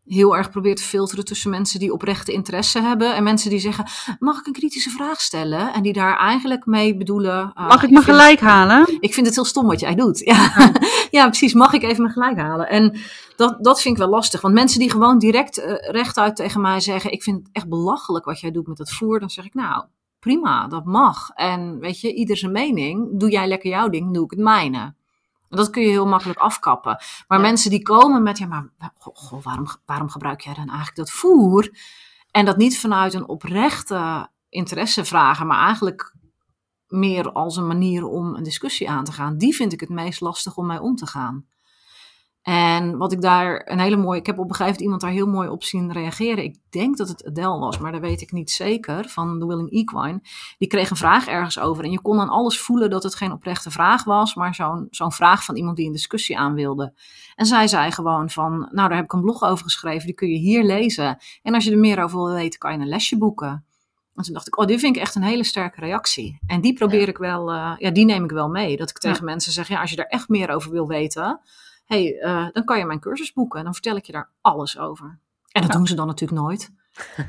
heel erg probeer te filteren tussen mensen die oprechte interesse hebben en mensen die zeggen: Mag ik een kritische vraag stellen? En die daar eigenlijk mee bedoelen. Uh, mag ik me gelijk halen? Ik vind het heel stom wat jij doet. Ja, ja. precies. Mag ik even me gelijk halen? En dat, dat vind ik wel lastig. Want mensen die gewoon direct uh, rechtuit tegen mij zeggen: Ik vind het echt belachelijk wat jij doet met dat voer. Dan zeg ik: Nou, prima, dat mag. En weet je, ieder zijn mening. Doe jij lekker jouw ding, doe ik het mijne. Dat kun je heel makkelijk afkappen. Maar mensen die komen met, ja, maar goh, waarom, waarom gebruik jij dan eigenlijk dat voer? En dat niet vanuit een oprechte interesse vragen, maar eigenlijk meer als een manier om een discussie aan te gaan. Die vind ik het meest lastig om mee om te gaan. En wat ik daar een hele mooie. Ik heb op een gegeven moment iemand daar heel mooi op zien reageren. Ik denk dat het Adele was, maar dat weet ik niet zeker. Van The Willing Equine. Die kreeg een vraag ergens over. En je kon aan alles voelen dat het geen oprechte vraag was. Maar zo'n zo'n vraag van iemand die een discussie aan wilde. En zij zei gewoon van. Nou, daar heb ik een blog over geschreven. Die kun je hier lezen. En als je er meer over wil weten, kan je een lesje boeken. En toen dacht ik, oh, dit vind ik echt een hele sterke reactie. En die probeer ik wel, uh, ja, die neem ik wel mee. Dat ik tegen mensen zeg, ja, als je er echt meer over wil weten, hey, uh, dan kan je mijn cursus boeken en dan vertel ik je daar alles over. En dat doen ze dan natuurlijk nooit.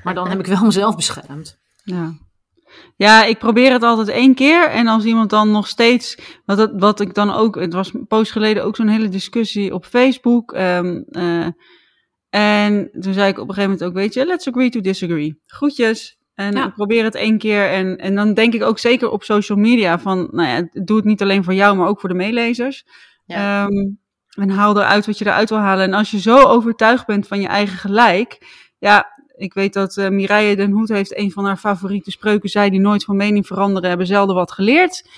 Maar dan heb ik wel mezelf beschermd. Ja. Ja, ik probeer het altijd één keer. En als iemand dan nog steeds. Wat, wat ik dan ook. Het was een poos geleden ook zo'n hele discussie op Facebook. Um, uh, en toen zei ik op een gegeven moment ook: Weet je, let's agree to disagree. Groetjes. En ja. ik probeer het één keer. En, en dan denk ik ook zeker op social media: van, nou ja, doe het niet alleen voor jou, maar ook voor de meelezers. Ja. Um, en haal eruit wat je eruit wil halen. En als je zo overtuigd bent van je eigen gelijk. Ja, ik weet dat uh, Mireille den Hoed heeft een van haar favoriete spreuken. Zij die nooit van mening veranderen, hebben zelden wat geleerd.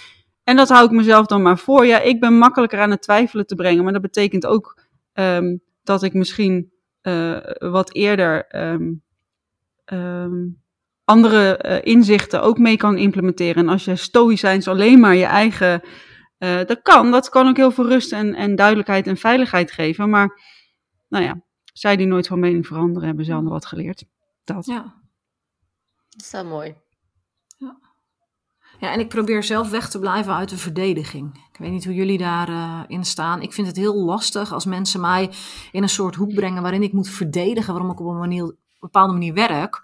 En dat hou ik mezelf dan maar voor. Ja, ik ben makkelijker aan het twijfelen te brengen. Maar dat betekent ook um, dat ik misschien uh, wat eerder um, um, andere uh, inzichten ook mee kan implementeren. En als je stoïcijns alleen maar je eigen uh, dat kan, dat kan ook heel veel rust en, en duidelijkheid en veiligheid geven. Maar nou ja, zij die nooit van mening veranderen, hebben zelf nog wat geleerd. Dat. Ja. Dat is wel mooi. Ja. ja, en ik probeer zelf weg te blijven uit de verdediging. Ik weet niet hoe jullie daarin uh, in staan. Ik vind het heel lastig als mensen mij in een soort hoek brengen waarin ik moet verdedigen waarom ik op een, manier, een bepaalde manier werk.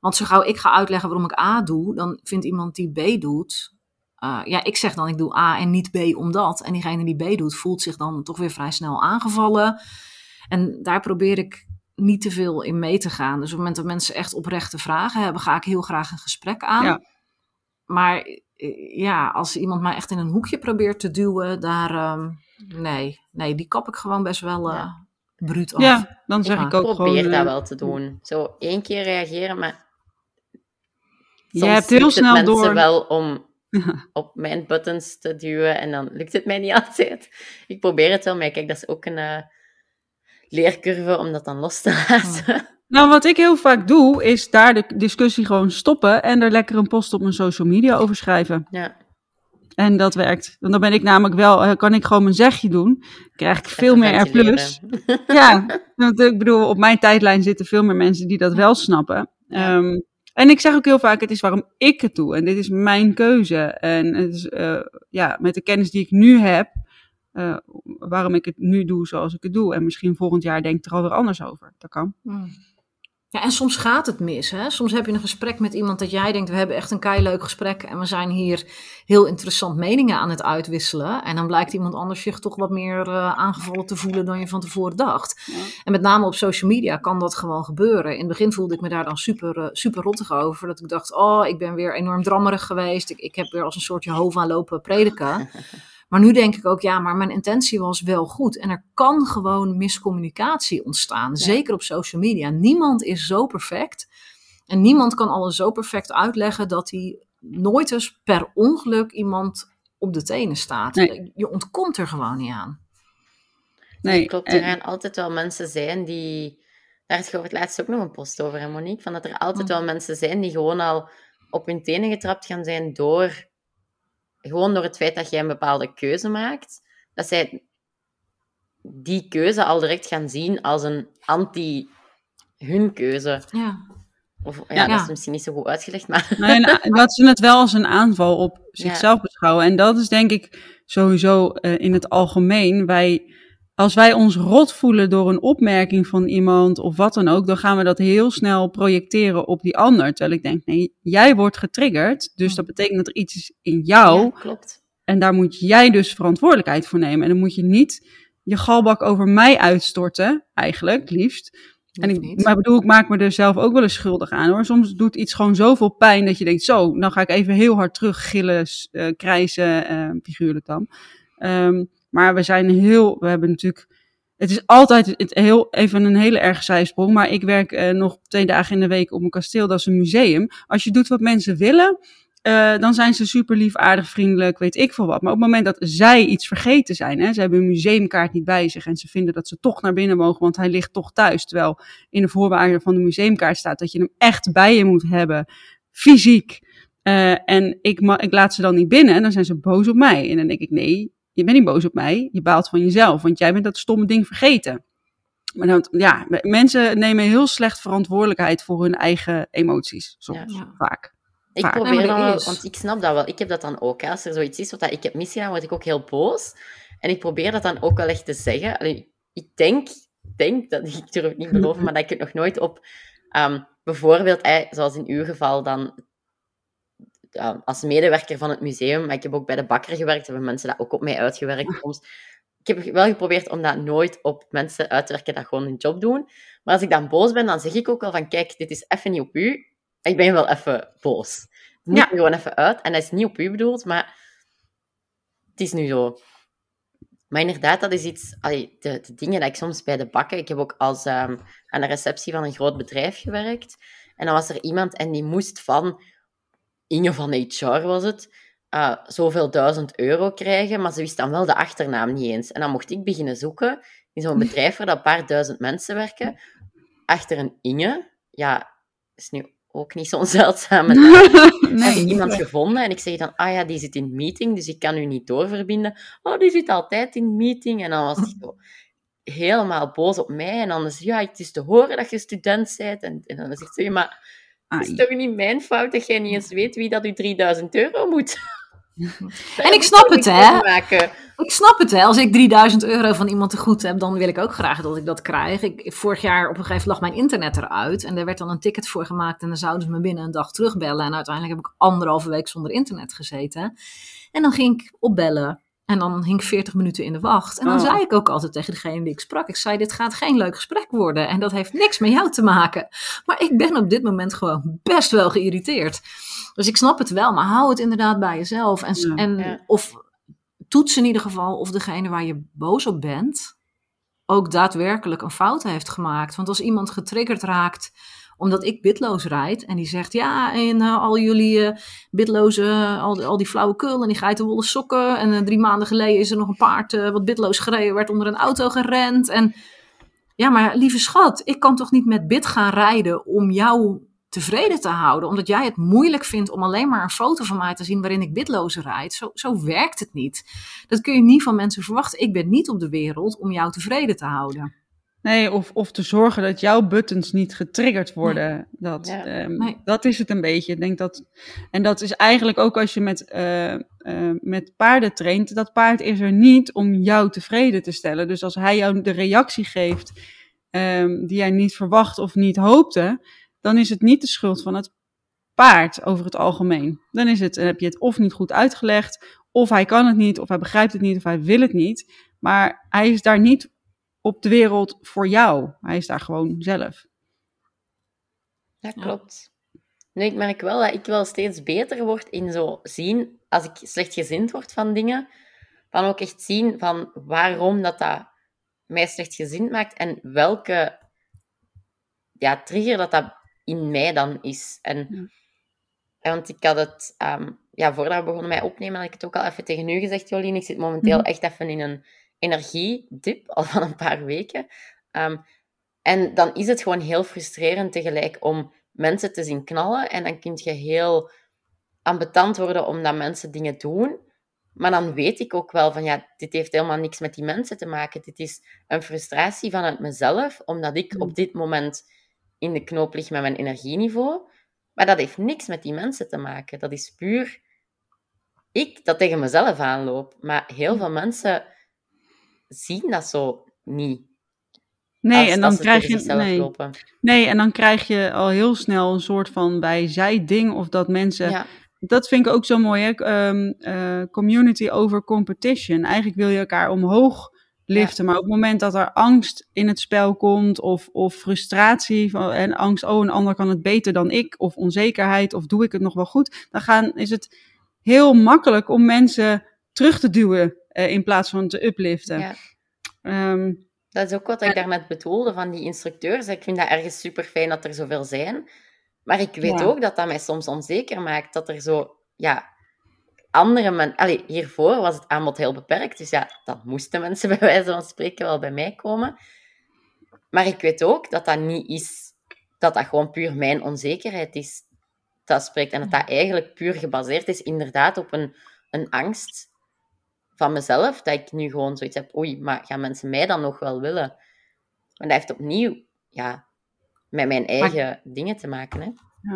Want zo gauw ik ga uitleggen waarom ik A doe, dan vindt iemand die B doet, uh, ja, ik zeg dan ik doe A en niet B omdat. En diegene die B doet, voelt zich dan toch weer vrij snel aangevallen. En daar probeer ik niet te veel in mee te gaan. Dus op het moment dat mensen echt oprechte vragen hebben, ga ik heel graag een gesprek aan. Ja. Maar eh, ja, als iemand mij echt in een hoekje probeert te duwen, daar. Um, nee, nee, die kap ik gewoon best wel uh, ja. bruut af. Ja, dan zeg ja, ik ook probeer gewoon... Probeer dat wel te doen. Zo één keer reageren, maar... Je hebt heel snel mensen door... wel om op mijn buttons te duwen en dan lukt het mij niet altijd. Ik probeer het wel, maar kijk, dat is ook een uh, leercurve om dat dan los te laten. Nou, wat ik heel vaak doe, is daar de discussie gewoon stoppen en er lekker een post op mijn social media over schrijven. Ja. En dat werkt. Want dan ben ik namelijk wel, kan ik gewoon mijn zegje doen. Krijg ik veel meer R+. Plus. ja, want ik bedoel, op mijn tijdlijn zitten veel meer mensen die dat wel snappen. Ja. Um, en ik zeg ook heel vaak, het is waarom ik het doe. En dit is mijn keuze. En het is, uh, ja, met de kennis die ik nu heb, uh, waarom ik het nu doe zoals ik het doe. En misschien volgend jaar denk ik er alweer anders over. Dat kan. Hmm. Ja, en soms gaat het mis. Hè? Soms heb je een gesprek met iemand dat jij denkt, we hebben echt een kei leuk gesprek en we zijn hier heel interessant meningen aan het uitwisselen. En dan blijkt iemand anders zich toch wat meer uh, aangevallen te voelen dan je van tevoren dacht. En met name op social media kan dat gewoon gebeuren. In het begin voelde ik me daar dan super, uh, super rottig over. Dat ik dacht, oh, ik ben weer enorm drammerig geweest. Ik, ik heb weer als een soort Jehovah lopen prediken. Maar nu denk ik ook, ja, maar mijn intentie was wel goed. En er kan gewoon miscommunicatie ontstaan. Zeker op social media. Niemand is zo perfect. En niemand kan alles zo perfect uitleggen dat hij nooit eens per ongeluk iemand op de tenen staat. Je ontkomt er gewoon niet aan. Nee, klopt. Er gaan altijd wel mensen zijn die. Daar is het laatst ook nog een post over, hè, Monique? Van dat er altijd hm. wel mensen zijn die gewoon al op hun tenen getrapt gaan zijn door gewoon door het feit dat jij een bepaalde keuze maakt, dat zij die keuze al direct gaan zien als een anti hun keuze. Ja. Of, ja, dat is misschien niet zo goed uitgelegd, maar... Nee, dat ze het wel als een aanval op zichzelf beschouwen. En dat is denk ik sowieso uh, in het algemeen. Wij als wij ons rot voelen door een opmerking van iemand of wat dan ook, dan gaan we dat heel snel projecteren op die ander. Terwijl ik denk, nee, jij wordt getriggerd, dus dat betekent dat er iets is in jou. Ja, klopt. En daar moet jij dus verantwoordelijkheid voor nemen. En dan moet je niet je galbak over mij uitstorten, eigenlijk, liefst. En ik, maar bedoel, ik maak me er zelf ook wel eens schuldig aan hoor. Soms doet iets gewoon zoveel pijn dat je denkt, zo, nou ga ik even heel hard terug gillen, uh, krijzen, uh, figuurlijk dan. Um, maar we zijn heel, we hebben natuurlijk, het is altijd heel, even een hele erg zijsprong. Maar ik werk uh, nog twee dagen in de week op een kasteel, dat is een museum. Als je doet wat mensen willen, uh, dan zijn ze super lief, aardig, vriendelijk, weet ik veel wat. Maar op het moment dat zij iets vergeten zijn, hè, ze hebben een museumkaart niet bij zich en ze vinden dat ze toch naar binnen mogen, want hij ligt toch thuis. Terwijl in de voorwaarden van de museumkaart staat dat je hem echt bij je moet hebben, fysiek. Uh, en ik, ik laat ze dan niet binnen en dan zijn ze boos op mij. En dan denk ik, nee, je bent niet boos op mij, je baalt van jezelf, want jij bent dat stomme ding vergeten. Maar dan, ja, mensen nemen heel slecht verantwoordelijkheid voor hun eigen emoties, soms, ja. vaak. Ik probeer dan wel, want ik snap dat wel. Ik heb dat dan ook. Als er zoiets is wat ik heb misgedaan, word ik ook heel boos. En ik probeer dat dan ook wel echt te zeggen. Allee, ik denk, denk dat ik durf het niet beloven, maar dat ik het nog nooit op. Um, bijvoorbeeld, zoals in uw geval, dan als medewerker van het museum, maar ik heb ook bij de bakker gewerkt, hebben mensen dat ook op mij uitgewerkt soms. Ik heb wel geprobeerd om dat nooit op mensen uit te werken dat gewoon hun job doen. Maar als ik dan boos ben, dan zeg ik ook wel van, kijk, dit is even niet op u. Ik ben wel even boos. Het moet er gewoon even uit. En dat is niet op u bedoeld, maar het is nu zo. Maar inderdaad, dat is iets, allee, de, de, dingen dat ik soms bij de bakken. Ik heb ook als um, aan de receptie van een groot bedrijf gewerkt. En dan was er iemand en die moest van Inge van HR was het, uh, zoveel duizend euro krijgen, maar ze wist dan wel de achternaam niet eens. En dan mocht ik beginnen zoeken in zo'n bedrijf waar dat een paar duizend mensen werken, achter een Inge. Ja, is nu ook niet zo'n zeldzame naam. nee, heb ik iemand gevonden en ik zeg dan, ah ja, die zit in meeting, dus ik kan u niet doorverbinden. Oh, die zit altijd in meeting. En dan was hij zo helemaal boos op mij. En dan is ja, het is te horen dat je student bent. En, en dan zegt ze, maar het is toch niet mijn fout dat jij niet eens weet wie dat u 3000 euro moet. en ik snap het, hè? Ik snap het, hè? Als ik 3000 euro van iemand te goed heb, dan wil ik ook graag dat ik dat krijg. Ik, vorig jaar op een gegeven moment lag mijn internet eruit. En er werd dan een ticket voor gemaakt. En dan zouden ze me binnen een dag terugbellen. En uiteindelijk heb ik anderhalve week zonder internet gezeten. En dan ging ik opbellen. En dan hing ik 40 minuten in de wacht. En dan oh. zei ik ook altijd tegen degene die ik sprak: Ik zei, dit gaat geen leuk gesprek worden. En dat heeft niks met jou te maken. Maar ik ben op dit moment gewoon best wel geïrriteerd. Dus ik snap het wel, maar hou het inderdaad bij jezelf. En, en of toets in ieder geval of degene waar je boos op bent ook daadwerkelijk een fout heeft gemaakt. Want als iemand getriggerd raakt omdat ik bitloos rijd. En die zegt, ja, en uh, al jullie uh, bitloze, al, al die flauwekul en die geitenwolle sokken. En drie maanden geleden is er nog een paard wat bitloos gereden, werd onder een auto gerend. En ja, maar lieve schat, ik kan toch niet met bit gaan rijden om jou tevreden te houden. Omdat jij het moeilijk vindt om alleen maar een foto van mij te zien waarin ik bitloos rijd. Zo, zo werkt het niet. Dat kun je niet van mensen verwachten. Ik ben niet op de wereld om jou tevreden te houden. Nee, of, of te zorgen dat jouw buttons niet getriggerd worden. Dat, ehm, dat is het een beetje. Ik denk dat, en dat is eigenlijk ook als je met, uh, uh, met paarden traint. Dat paard is er niet om jou tevreden te stellen. Dus als hij jou de reactie geeft um, die jij niet verwacht of niet hoopte, dan is het niet de schuld van het paard over het algemeen. Dan is het, heb je het of niet goed uitgelegd, of hij kan het niet, of hij begrijpt het niet, of hij wil het niet. Maar hij is daar niet op de wereld voor jou. Hij is daar gewoon zelf. Ja, klopt. Nu, ik merk wel dat ik wel steeds beter word in zo zien, als ik slechtgezind word van dingen, van ook echt zien van waarom dat, dat mij slechtgezind maakt en welke ja, trigger dat dat in mij dan is. En, Want ik had het, um, ja, voordat we begonnen met opnemen, had ik het ook al even tegen u gezegd, Jolien. Ik zit momenteel mhm. echt even in een energiedip, al van een paar weken. Ehm, en dan is het gewoon heel frustrerend tegelijk om mensen te zien knallen. En dan kun je heel ambetant worden omdat mensen dingen doen. Maar dan weet ik ook wel van, ja, dit heeft helemaal niks met die mensen te maken. Dit is een frustratie vanuit mezelf, omdat ik op dit moment in de knoop lig met mijn energieniveau. Maar dat heeft niks met die mensen te maken. Dat is puur ik dat tegen mezelf aanloop. Maar heel veel mensen zien dat zo niet. Nee, en dan krijg je. Nee. nee, en dan krijg je al heel snel een soort van wij-zij-ding. Of dat mensen. Dat vind ik ook zo mooi, hè? Ehm, eh, community over competition. Eigenlijk wil je elkaar omhoog liften. Maar op het moment dat er angst in het spel komt, of, of frustratie van, en angst, oh, een ander kan het beter dan ik, of onzekerheid, of doe ik het nog wel goed, dan gaan, is het heel makkelijk om mensen terug te duwen uh, in plaats van te upliften. Ja. Ehm, dat is ook wat ik daarnet bedoelde van die instructeurs. Ik vind dat ergens super fijn dat er zoveel zijn. Maar ik weet ook dat dat mij soms onzeker maakt. Dat er zo, ja, andere mensen... Allee, hiervoor was het aanbod heel beperkt. Dus ja, dan moesten mensen bij wijze van spreken wel bij mij komen. Maar ik weet ook dat dat niet is... Dat dat gewoon puur mijn onzekerheid is. Dat spreekt. En dat dat eigenlijk puur gebaseerd is inderdaad op een, een angst van mezelf. Dat ik nu gewoon zoiets heb... Oei, maar gaan mensen mij dan nog wel willen? Maar dat heeft opnieuw... Ja, met mijn eigen dingen te maken. Hè?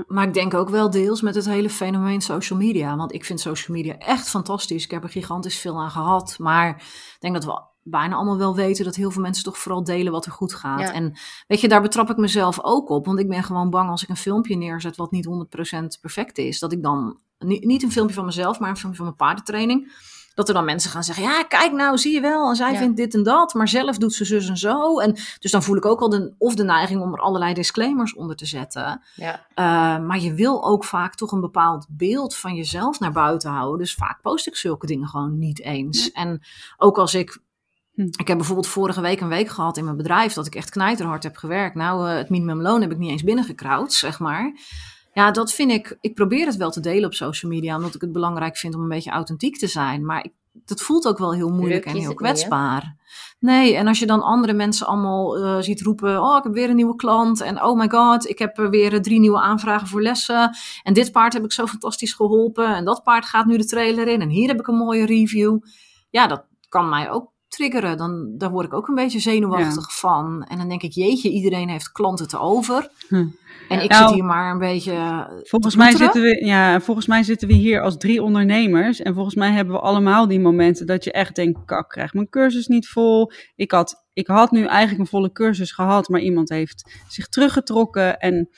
Maar ik denk ook wel deels met het hele fenomeen social media. Want ik vind social media echt fantastisch. Ik heb er gigantisch veel aan gehad. Maar ik denk dat we bijna allemaal wel weten dat heel veel mensen toch vooral delen wat er goed gaat. En weet je, daar betrap ik mezelf ook op. Want ik ben gewoon bang als ik een filmpje neerzet wat niet 100% perfect is. Dat ik dan, niet, niet een filmpje van mezelf, maar een filmpje van mijn paardentraining dat er dan mensen gaan zeggen: Ja, kijk nou, zie je wel. En zij vindt dit en dat. Maar zelf doet ze zus en zo. En dus dan voel ik ook al de, of de neiging om er allerlei disclaimers onder te zetten. Ja. Uh, maar je wil ook vaak toch een bepaald beeld van jezelf naar buiten houden. Dus vaak post ik zulke dingen gewoon niet eens. En ook als ik hm. ik heb bijvoorbeeld vorige week een week gehad in mijn bedrijf dat ik echt knijterhard heb gewerkt. Nou, uh, het minimumloon heb ik niet eens binnengekrauwd, zeg maar. Ja, dat vind ik. Ik probeer het wel te delen op social media, omdat ik het belangrijk vind om een beetje authentiek te zijn. Maar ik, dat voelt ook wel heel moeilijk en heel kwetsbaar. nee, en als je dan andere mensen allemaal uh, ziet roepen: Oh, ik heb weer een nieuwe klant. En oh my god, ik heb weer drie nieuwe aanvragen voor lessen. En dit paard heb ik zo fantastisch geholpen. En dat paard gaat nu de trailer in. En hier heb ik een mooie review. Ja, dat kan mij ook triggeren. Dan, daar word ik ook een beetje zenuwachtig van. En dan denk ik: Jeetje, iedereen heeft klanten te over. Hm. En ik zit nou, hier maar een beetje. Eh, volgens mij, zitten we, ja, volgens mij zitten we hier als drie ondernemers. En volgens mij hebben we allemaal die momenten dat je echt denkt: kak, krijg mijn cursus niet vol. Ik had, ik had nu eigenlijk een volle cursus gehad, maar iemand heeft zich teruggetrokken en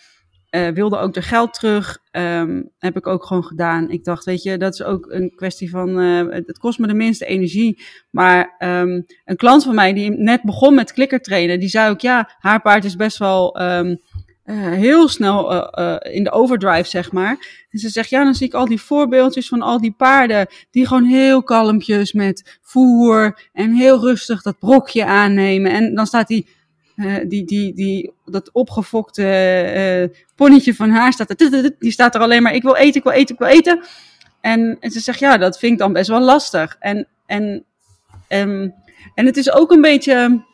uh, wilde ook de geld terug. Um, heb ik ook gewoon gedaan. Ik dacht, weet je, dat is ook een kwestie van. Uh, het kost me de minste energie. Maar um, een klant van mij die net begon met klikker trainen, die zei ook: ja, haar paard is best wel. Um, uh, heel snel uh, uh, in de overdrive, zeg maar. En ze zegt, ja, dan zie ik al die voorbeeldjes van al die paarden die gewoon heel kalmpjes met voer en heel rustig dat brokje aannemen. En dan staat die, die, die, die, dat opgefokte ponnetje van haar, staat die staat er alleen maar, ik wil eten, ik wil eten, ik wil eten. En, en ze zegt, ja, dat vind ik dan best wel lastig. En, en, um, en het is ook een beetje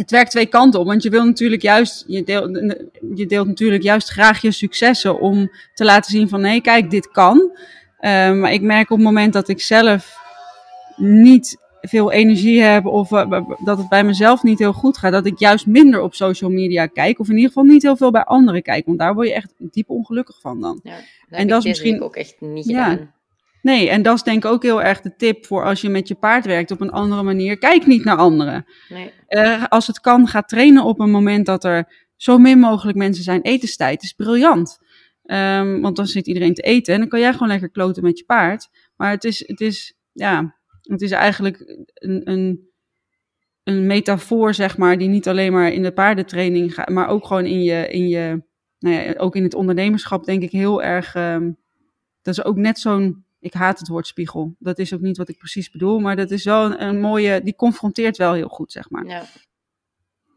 het werkt twee kanten op. Want je wil natuurlijk juist, je deelt, je deelt natuurlijk juist graag je successen om te laten zien van nee, kijk, dit kan. Uh, maar ik merk op het moment dat ik zelf niet veel energie heb of uh, dat het bij mezelf niet heel goed gaat, dat ik juist minder op social media kijk. Of in ieder geval niet heel veel bij anderen kijk. Want daar word je echt diep ongelukkig van dan. Ja, en dat is misschien ook echt niet gedaan. Nee, en dat is denk ik ook heel erg de tip voor als je met je paard werkt op een andere manier. Kijk niet naar anderen. Nee. Uh, als het kan, ga trainen op een moment dat er zo min mogelijk mensen zijn. Etenstijd is briljant. Um, want dan zit iedereen te eten en dan kan jij gewoon lekker kloten met je paard. Maar het is, het is, ja, het is eigenlijk een, een, een metafoor, zeg maar, die niet alleen maar in de paardentraining gaat, maar ook gewoon in je, in je nou ja, ook in het ondernemerschap denk ik heel erg, um, dat is ook net zo'n, ik haat het woord spiegel. Dat is ook niet wat ik precies bedoel, maar dat is wel een, een mooie, die confronteert wel heel goed, zeg maar. Ja,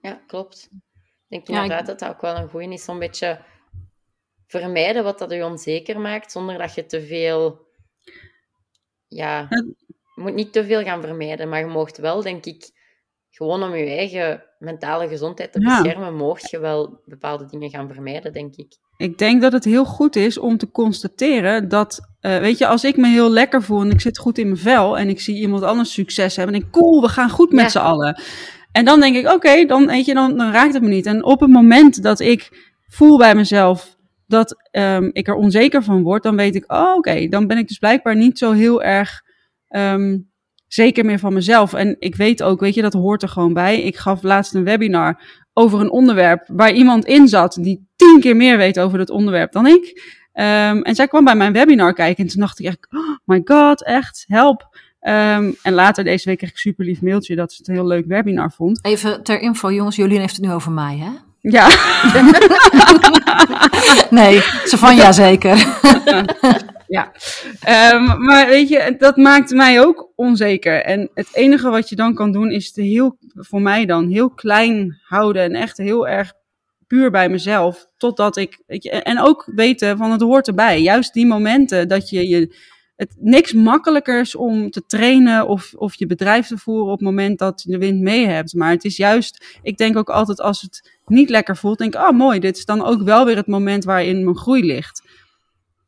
ja klopt. Ik denk inderdaad ik... dat dat ook wel een goede is, zo'n beetje vermijden wat dat je onzeker maakt, zonder dat je te veel, ja, je moet niet te veel gaan vermijden, maar je mocht wel, denk ik, gewoon om je eigen mentale gezondheid te beschermen, ja. mocht je wel bepaalde dingen gaan vermijden, denk ik. Ik denk dat het heel goed is om te constateren dat, uh, weet je, als ik me heel lekker voel en ik zit goed in mijn vel en ik zie iemand anders succes hebben en ik cool, we gaan goed met ja. z'n allen. En dan denk ik, oké, okay, dan, weet je, dan, dan raakt het me niet. En op het moment dat ik voel bij mezelf dat um, ik er onzeker van word, dan weet ik, oh, oké, okay, dan ben ik dus blijkbaar niet zo heel erg um, zeker meer van mezelf. En ik weet ook, weet je, dat hoort er gewoon bij. Ik gaf laatst een webinar over een onderwerp waar iemand in zat die tien keer meer weet over dat onderwerp dan ik. Um, en zij kwam bij mijn webinar kijken en toen dacht ik echt, oh my god, echt, help. Um, en later deze week kreeg ik een super lief mailtje dat ze het een heel leuk webinar vond. Even ter info, jongens, Jolien heeft het nu over mij, hè? Ja. nee, ze van ja zeker. ja. Um, maar weet je, dat maakt mij ook onzeker. En het enige wat je dan kan doen is te heel, voor mij dan, heel klein houden en echt heel erg puur bij mezelf. Totdat ik, weet je, en ook weten van het hoort erbij. Juist die momenten dat je je, het niks makkelijkers om te trainen of, of je bedrijf te voeren op het moment dat je de wind mee hebt. Maar het is juist, ik denk ook altijd als het niet lekker voelt, denk ik, oh mooi, dit is dan ook wel weer het moment waarin mijn groei ligt.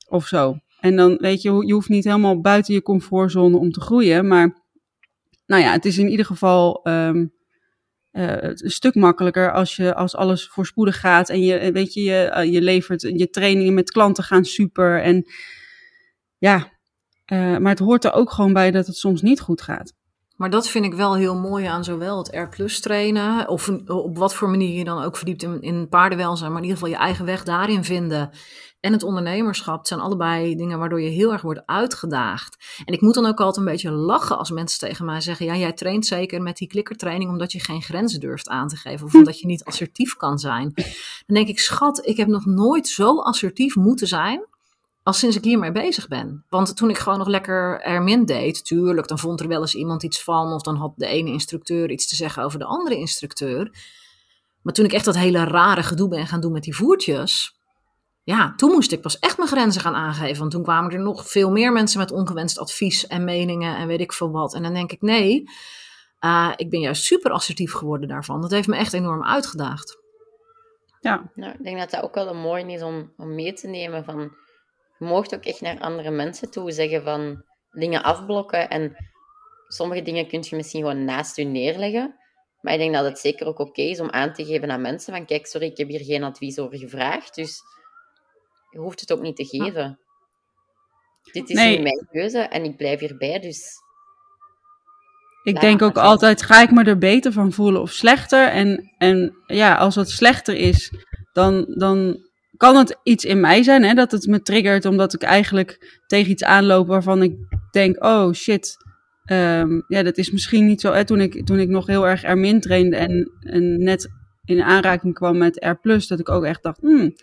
Of zo. En dan weet je, je hoeft niet helemaal buiten je comfortzone om te groeien. Maar nou ja, het is in ieder geval um, een stuk makkelijker als, je, als alles voorspoedig gaat. En je, weet je, je, uh, je levert je trainingen met klanten gaan super. En ja, maar het hoort er ook gewoon bij dat het soms niet goed gaat. Maar dat vind ik wel heel mooi aan zowel het R trainen, of op wat voor manier je dan ook verdiept in, in paardenwelzijn, maar in ieder geval je eigen weg daarin vinden. En het ondernemerschap het zijn allebei dingen waardoor je heel erg wordt uitgedaagd. En ik moet dan ook altijd een beetje lachen als mensen tegen mij zeggen: Ja, jij traint zeker met die klikkertraining omdat je geen grenzen durft aan te geven. Of omdat je niet assertief kan zijn. Dan denk ik: Schat, ik heb nog nooit zo assertief moeten zijn als sinds ik hiermee bezig ben. Want toen ik gewoon nog lekker Ermin deed, tuurlijk, dan vond er wel eens iemand iets van, of dan had de ene instructeur iets te zeggen over de andere instructeur. Maar toen ik echt dat hele rare gedoe ben gaan doen met die voertjes, ja, toen moest ik pas echt mijn grenzen gaan aangeven. Want toen kwamen er nog veel meer mensen met ongewenst advies en meningen en weet ik veel wat. En dan denk ik, nee, uh, ik ben juist super assertief geworden daarvan. Dat heeft me echt enorm uitgedaagd. Ja. Nou, ik denk dat dat ook wel een mooi is om, om mee te nemen van je mocht ook echt naar andere mensen toe zeggen van dingen afblokken. En sommige dingen kun je misschien gewoon naast je neerleggen. Maar ik denk dat het zeker ook oké is om aan te geven aan mensen van kijk, sorry, ik heb hier geen advies over gevraagd. Dus je hoeft het ook niet te geven. Dit is nee. mijn keuze en ik blijf hierbij, dus... Ik denk ook altijd, ga ik me er beter van voelen of slechter? En, en ja, als het slechter is, dan, dan kan het iets in mij zijn, hè, dat het me triggert omdat ik eigenlijk tegen iets aanloop waarvan ik denk, oh shit, um, ja, dat is misschien niet zo. Hè, toen, ik, toen ik nog heel erg Ermin trainde en, en net in aanraking kwam met R+, dat ik ook echt dacht, hmm,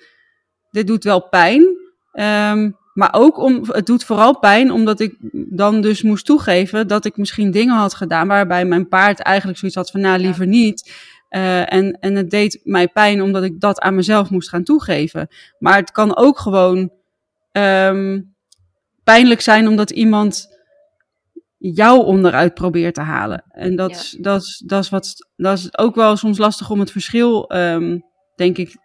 dit doet wel pijn. Um, maar ook om, het doet vooral pijn omdat ik dan dus moest toegeven dat ik misschien dingen had gedaan waarbij mijn paard eigenlijk zoiets had van, nou liever niet. Uh, en, en het deed mij pijn omdat ik dat aan mezelf moest gaan toegeven. Maar het kan ook gewoon um, pijnlijk zijn omdat iemand jou onderuit probeert te halen. En dat, is, dat, is, dat, is wat, dat is ook wel soms lastig om het verschil, um, denk ik,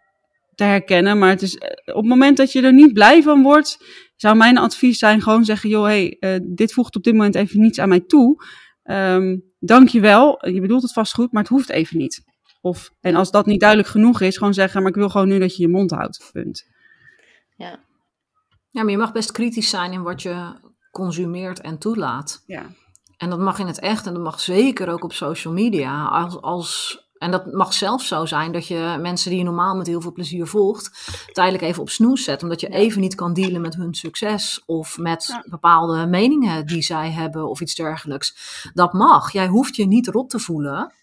te herkennen. Maar het is, eh, op het moment dat je er niet blij van wordt, zou mijn advies zijn gewoon zeggen, joh, hey, uh, dit voegt op dit moment even niets aan mij toe. Um, dank je wel. Je bedoelt het vast goed, maar het hoeft even niet. Of, en als dat niet duidelijk genoeg is, gewoon zeggen, maar ik wil gewoon nu dat je je mond houdt. Punt. Ja. Ja, maar je mag best kritisch zijn in wat je consumeert en toelaat. Ja. En dat mag in het echt en dat mag zeker ook op social media. Als, als, en dat mag zelfs zo zijn dat je mensen die je normaal met heel veel plezier volgt, tijdelijk even op snoes zet. Omdat je even niet kan dealen met hun succes of met bepaalde meningen die zij hebben of iets dergelijks. Dat mag. Jij hoeft je niet rot te voelen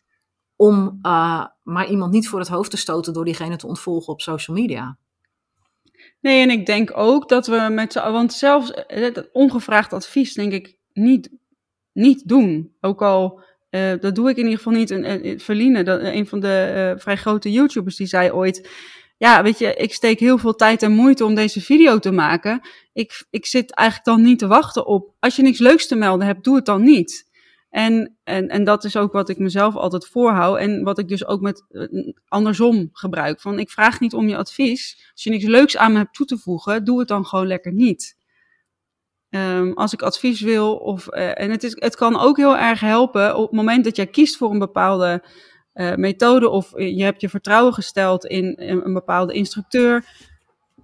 om uh, maar iemand niet voor het hoofd te stoten door diegene te ontvolgen op social media. Nee, en ik denk ook dat we met z'n want zelfs eh, ongevraagd advies denk ik niet, niet doen. Ook al, uh, dat doe ik in ieder geval niet. En, Verline, dat, een van de vrij grote YouTubers, die zei ooit, ja, weet je, ik steek heel veel tijd en moeite om deze video te maken. Ik, ik zit eigenlijk dan niet te wachten op, als je niks leuks te melden hebt, doe het dan niet. En, en, en dat is ook wat ik mezelf altijd voorhoud. En wat ik dus ook met uh, andersom gebruik. Van ik vraag niet om je advies. Als je niks leuks aan me hebt toe te voegen, doe het dan gewoon lekker niet. Um, als ik advies wil, of, uh, en het, is, het kan ook heel erg helpen op het moment dat jij kiest voor een bepaalde uh, methode. Of je hebt je vertrouwen gesteld in, in een bepaalde instructeur.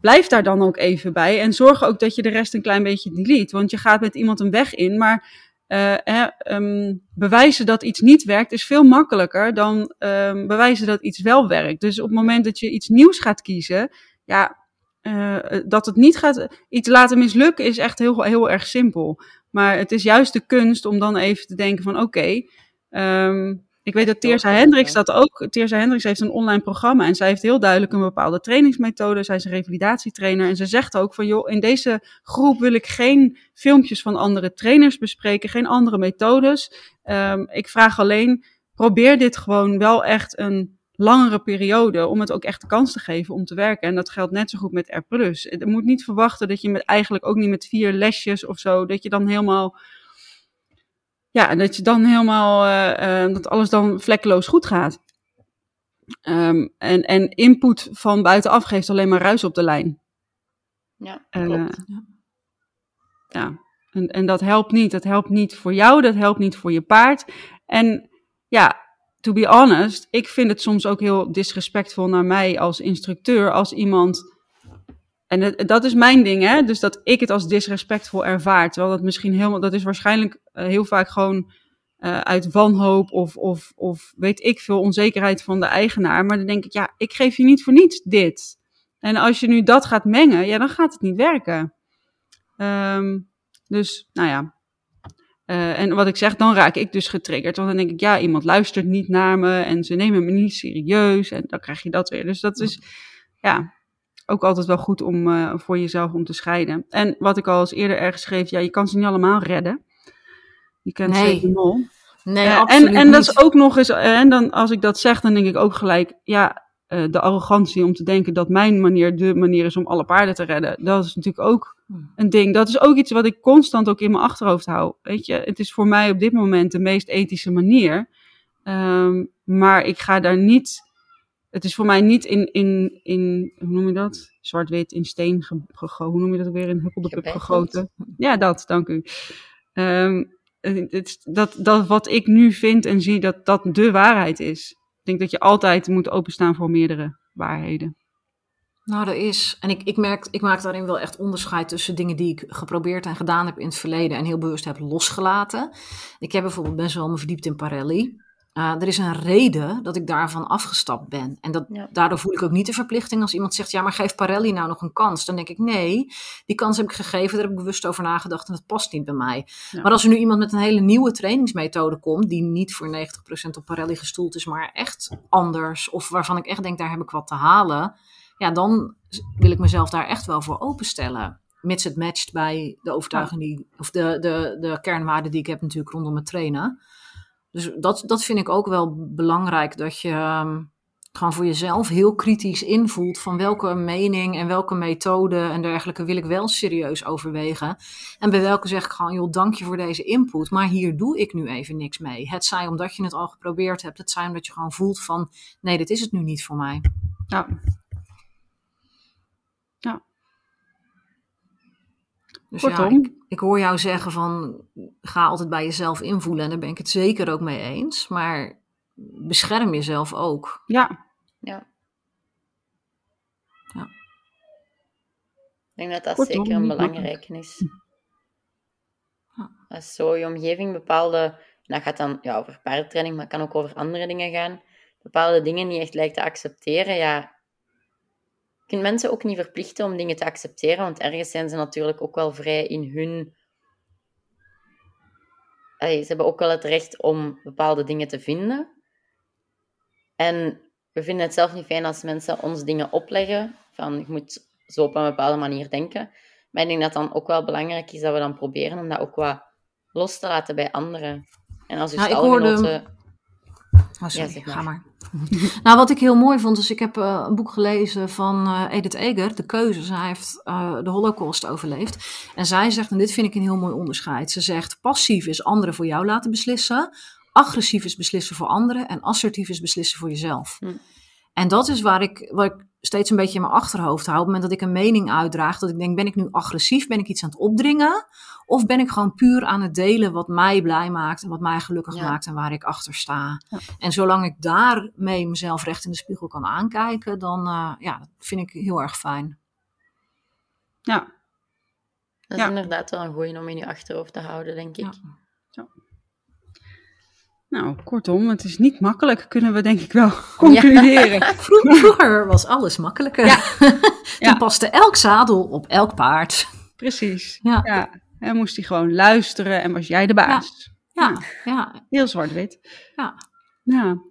Blijf daar dan ook even bij. En zorg ook dat je de rest een klein beetje delete. Want je gaat met iemand een weg in, maar hè, um, bewijzen dat iets niet werkt is veel makkelijker dan um, bewijzen dat iets wel werkt. Dus op het moment dat je iets nieuws gaat kiezen, ja, uh, dat het niet gaat, iets laten mislukken is echt heel, heel erg simpel. Maar het is juist de kunst om dan even te denken van oké, um, ik weet dat Teersa Hendricks dat ook. Teersa Hendricks heeft een online programma en zij heeft heel duidelijk een bepaalde trainingsmethode. Zij is een revalidatietrainer en ze zegt ook van joh, in deze groep wil ik geen filmpjes van andere trainers bespreken, geen andere methodes. Um, ik vraag alleen, probeer dit gewoon wel echt een langere periode om het ook echt de kans te geven om te werken. En dat geldt net zo goed met R+. Je moet niet verwachten dat je met eigenlijk ook niet met vier lesjes of zo, dat je dan helemaal ja, en dat je dan helemaal, uh, uh, dat alles dan vlekkeloos goed gaat. Um, en, en input van buitenaf geeft alleen maar ruis op de lijn. Ja, eh, klopt. Uh, ja, en, en dat helpt niet. Dat helpt niet voor jou, dat helpt niet voor je paard. En ja, to be honest, ik vind het soms ook heel disrespectvol naar mij als instructeur als iemand en het, dat is mijn ding, hè? Dus dat ik het als disrespectvol ervaar. Terwijl dat misschien helemaal, dat is waarschijnlijk heel vaak gewoon uh, uit wanhoop of, of, of weet ik veel onzekerheid van de eigenaar. Maar dan denk ik, ja, ik geef je niet voor niets dit. En als je nu dat gaat mengen, ja, dan gaat het niet werken. Um, dus, nou ja. Uh, en wat ik zeg, dan raak ik dus getriggerd. Want dan denk ik, ja, iemand luistert niet naar me en ze nemen me niet serieus. En dan krijg je dat weer. Dus dat is, ja, ook altijd wel goed om voor jezelf om te scheiden. En wat ik al eens eerder ergens schreef, ja, je kan ze niet allemaal redden. Je kent nee. ze nul. Nee, uh, absoluut En, en dat is ook nog eens, en dan als ik dat zeg, dan denk ik ook gelijk, ja, uh, de arrogantie om te denken dat mijn manier de manier is om alle paarden te redden. Dat is natuurlijk ook een ding. Dat is ook iets wat ik constant ook in mijn achterhoofd hou. Weet je, het is voor mij op dit moment de meest ethische manier. Um, maar ik ga daar niet het is voor mij niet in, in, in hoe noem je dat? Zwart-wit in steen gegoten. Hoe noem je dat weer? In huppeldepup gegoten. Ja, dat, dank u. Um, dat, dat wat ik nu vind en zie, dat dat de waarheid is. Ik denk dat je altijd moet openstaan voor meerdere waarheden. Nou, er is. En ik, ik, merk, ik maak daarin wel echt onderscheid tussen dingen die ik geprobeerd en gedaan heb in het verleden en heel bewust heb losgelaten. Ik heb bijvoorbeeld best wel me verdiept in Parelli. Uh, er is een reden dat ik daarvan afgestapt ben. En dat, ja. daardoor voel ik ook niet de verplichting als iemand zegt: Ja, maar geef Parelli nou nog een kans. Dan denk ik: Nee, die kans heb ik gegeven, daar heb ik bewust over nagedacht en dat past niet bij mij. Ja. Maar als er nu iemand met een hele nieuwe trainingsmethode komt, die niet voor 90% op Parelli gestoeld is, maar echt anders, of waarvan ik echt denk: Daar heb ik wat te halen, ja, dan wil ik mezelf daar echt wel voor openstellen. Mits het matcht bij de overtuiging die, of de, de, de kernwaarden die ik heb natuurlijk rondom het trainen. Dus dat, dat vind ik ook wel belangrijk, dat je um, gewoon voor jezelf heel kritisch invoelt van welke mening en welke methode en dergelijke wil ik wel serieus overwegen. En bij welke zeg ik gewoon, joh, dank je voor deze input, maar hier doe ik nu even niks mee. Het zij omdat je het al geprobeerd hebt, het zij omdat je gewoon voelt van, nee, dit is het nu niet voor mij. Ja. Dus Kortom. ja, ik, ik, hoor jou zeggen van ga altijd bij jezelf invoelen en daar ben ik het zeker ook mee eens. Maar bescherm jezelf ook. Ja. Ja. ja. Ik denk dat dat Kortom. zeker een belangrijke is. Als zo je omgeving bepaalde, dat gaat dan ja, over paardentraining, maar kan ook over andere dingen gaan, bepaalde dingen niet echt lijkt te accepteren, ja, kunt mensen ook niet verplichten om dingen te accepteren, want ergens zijn ze natuurlijk ook wel vrij in hun... ze hebben ook wel het recht om bepaalde dingen te vinden. En we vinden het zelf niet fijn als mensen ons dingen opleggen, van je moet zo op een bepaalde manier denken. Maar ik denk dat dan ook wel belangrijk is dat we dan proberen om dat ook wat los te laten bij anderen. En als je ja, stalgenoten... Oh, sorry, ja, maar. ga maar. nou, wat ik heel mooi vond, is ik heb uh, een boek gelezen van uh, Edith Eger, De Keuze. Zij heeft uh, de holocaust overleefd. En zij zegt, en dit vind ik een heel mooi onderscheid. Ze zegt, passief is anderen voor jou laten beslissen. Agressief is beslissen voor anderen. En assertief is beslissen voor jezelf. Hm. En dat is waar ik, waar ik steeds een beetje in mijn achterhoofd hou. Op het moment dat ik een mening uitdraag, dat ik denk, ben ik nu agressief? Ben ik iets aan het opdringen? Of ben ik gewoon puur aan het delen wat mij blij maakt en wat mij gelukkig maakt en waar ik achter sta? En zolang ik daarmee mezelf recht in de spiegel kan aankijken, dan uh, ja, dat vind ik heel erg fijn. Ja. Dat is inderdaad wel een goeie om in je achterhoofd te houden, denk ik. Ja. Nou, kortom, het is niet makkelijk, kunnen we denk ik wel concluderen. Vroeger was alles makkelijker. Ja. Toen paste elk zadel op elk paard. Precies. Ja. Ja. En moest hij gewoon luisteren en was jij de baas. Ja. ja. Heel zwart-wit. Ja. Ja.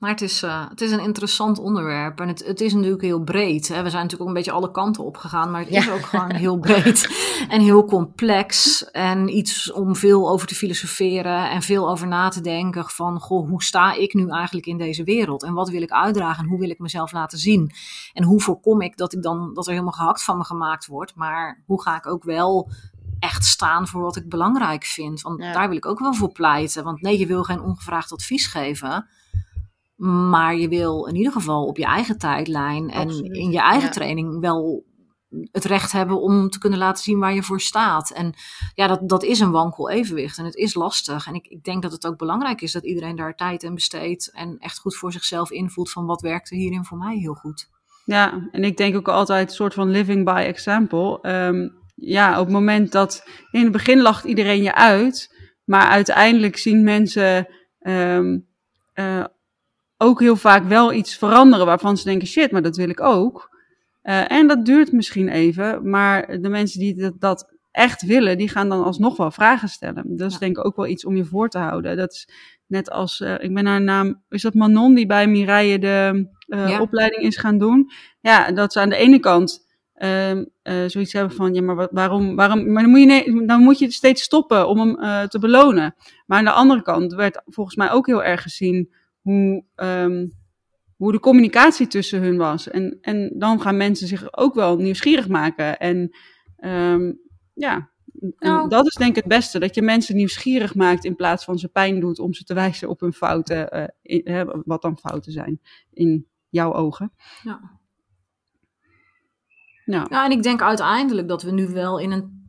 Maar het is, uh, het is een interessant onderwerp en het, het is natuurlijk heel breed. Hè? We zijn natuurlijk ook een beetje alle kanten op gegaan, maar het is ook gewoon heel breed en heel complex. En iets om veel over te filosoferen en veel over na te denken van, goh, hoe sta ik nu eigenlijk in deze wereld? En wat wil ik uitdragen en hoe wil ik mezelf laten zien? En hoe voorkom ik dat, ik dan, dat er helemaal gehakt van me gemaakt wordt? Maar hoe ga ik ook wel echt staan voor wat ik belangrijk vind? Want daar wil ik ook wel voor pleiten. Want nee, je wil geen ongevraagd advies geven. Maar je wil in ieder geval op je eigen tijdlijn en in je eigen training wel het recht hebben om te kunnen laten zien waar je voor staat. En ja, dat, dat is een wankel evenwicht en het is lastig. En ik, ik denk dat het ook belangrijk is dat iedereen daar tijd in besteedt en echt goed voor zichzelf invoelt van wat werkte hierin voor mij heel goed. Ja, en ik denk ook altijd een soort van living by example. Ehm, ja, op het moment dat in het begin lacht iedereen je uit, maar uiteindelijk zien mensen um, ook heel vaak wel iets veranderen waarvan ze denken: shit, maar dat wil ik ook. Uh, en dat duurt misschien even, maar de mensen die dat, dat, echt willen, die gaan dan alsnog wel vragen stellen. Dat is denk ik ook wel iets om je voor te houden. Dat is net als, uh, ik ben haar naam, is dat Manon die bij Mireille de uh, opleiding is gaan doen? Ja, dat ze aan de ene kant uh, zoiets hebben van, ja, maar waarom, waarom, maar dan moet je, dan moet je steeds stoppen om hem te belonen. Maar aan de andere kant werd volgens mij ook heel erg gezien hoe, um, hoe de communicatie tussen hun was. En, en dan gaan mensen zich ook wel nieuwsgierig maken. En um, ja, en nou. dat is denk ik het beste. Dat je mensen nieuwsgierig maakt in plaats van ze pijn doet om ze te wijzen op hun fouten. Uh, wat dan fouten zijn in jouw ogen. Ja. Nou. Ja, en ik denk uiteindelijk dat we nu wel in een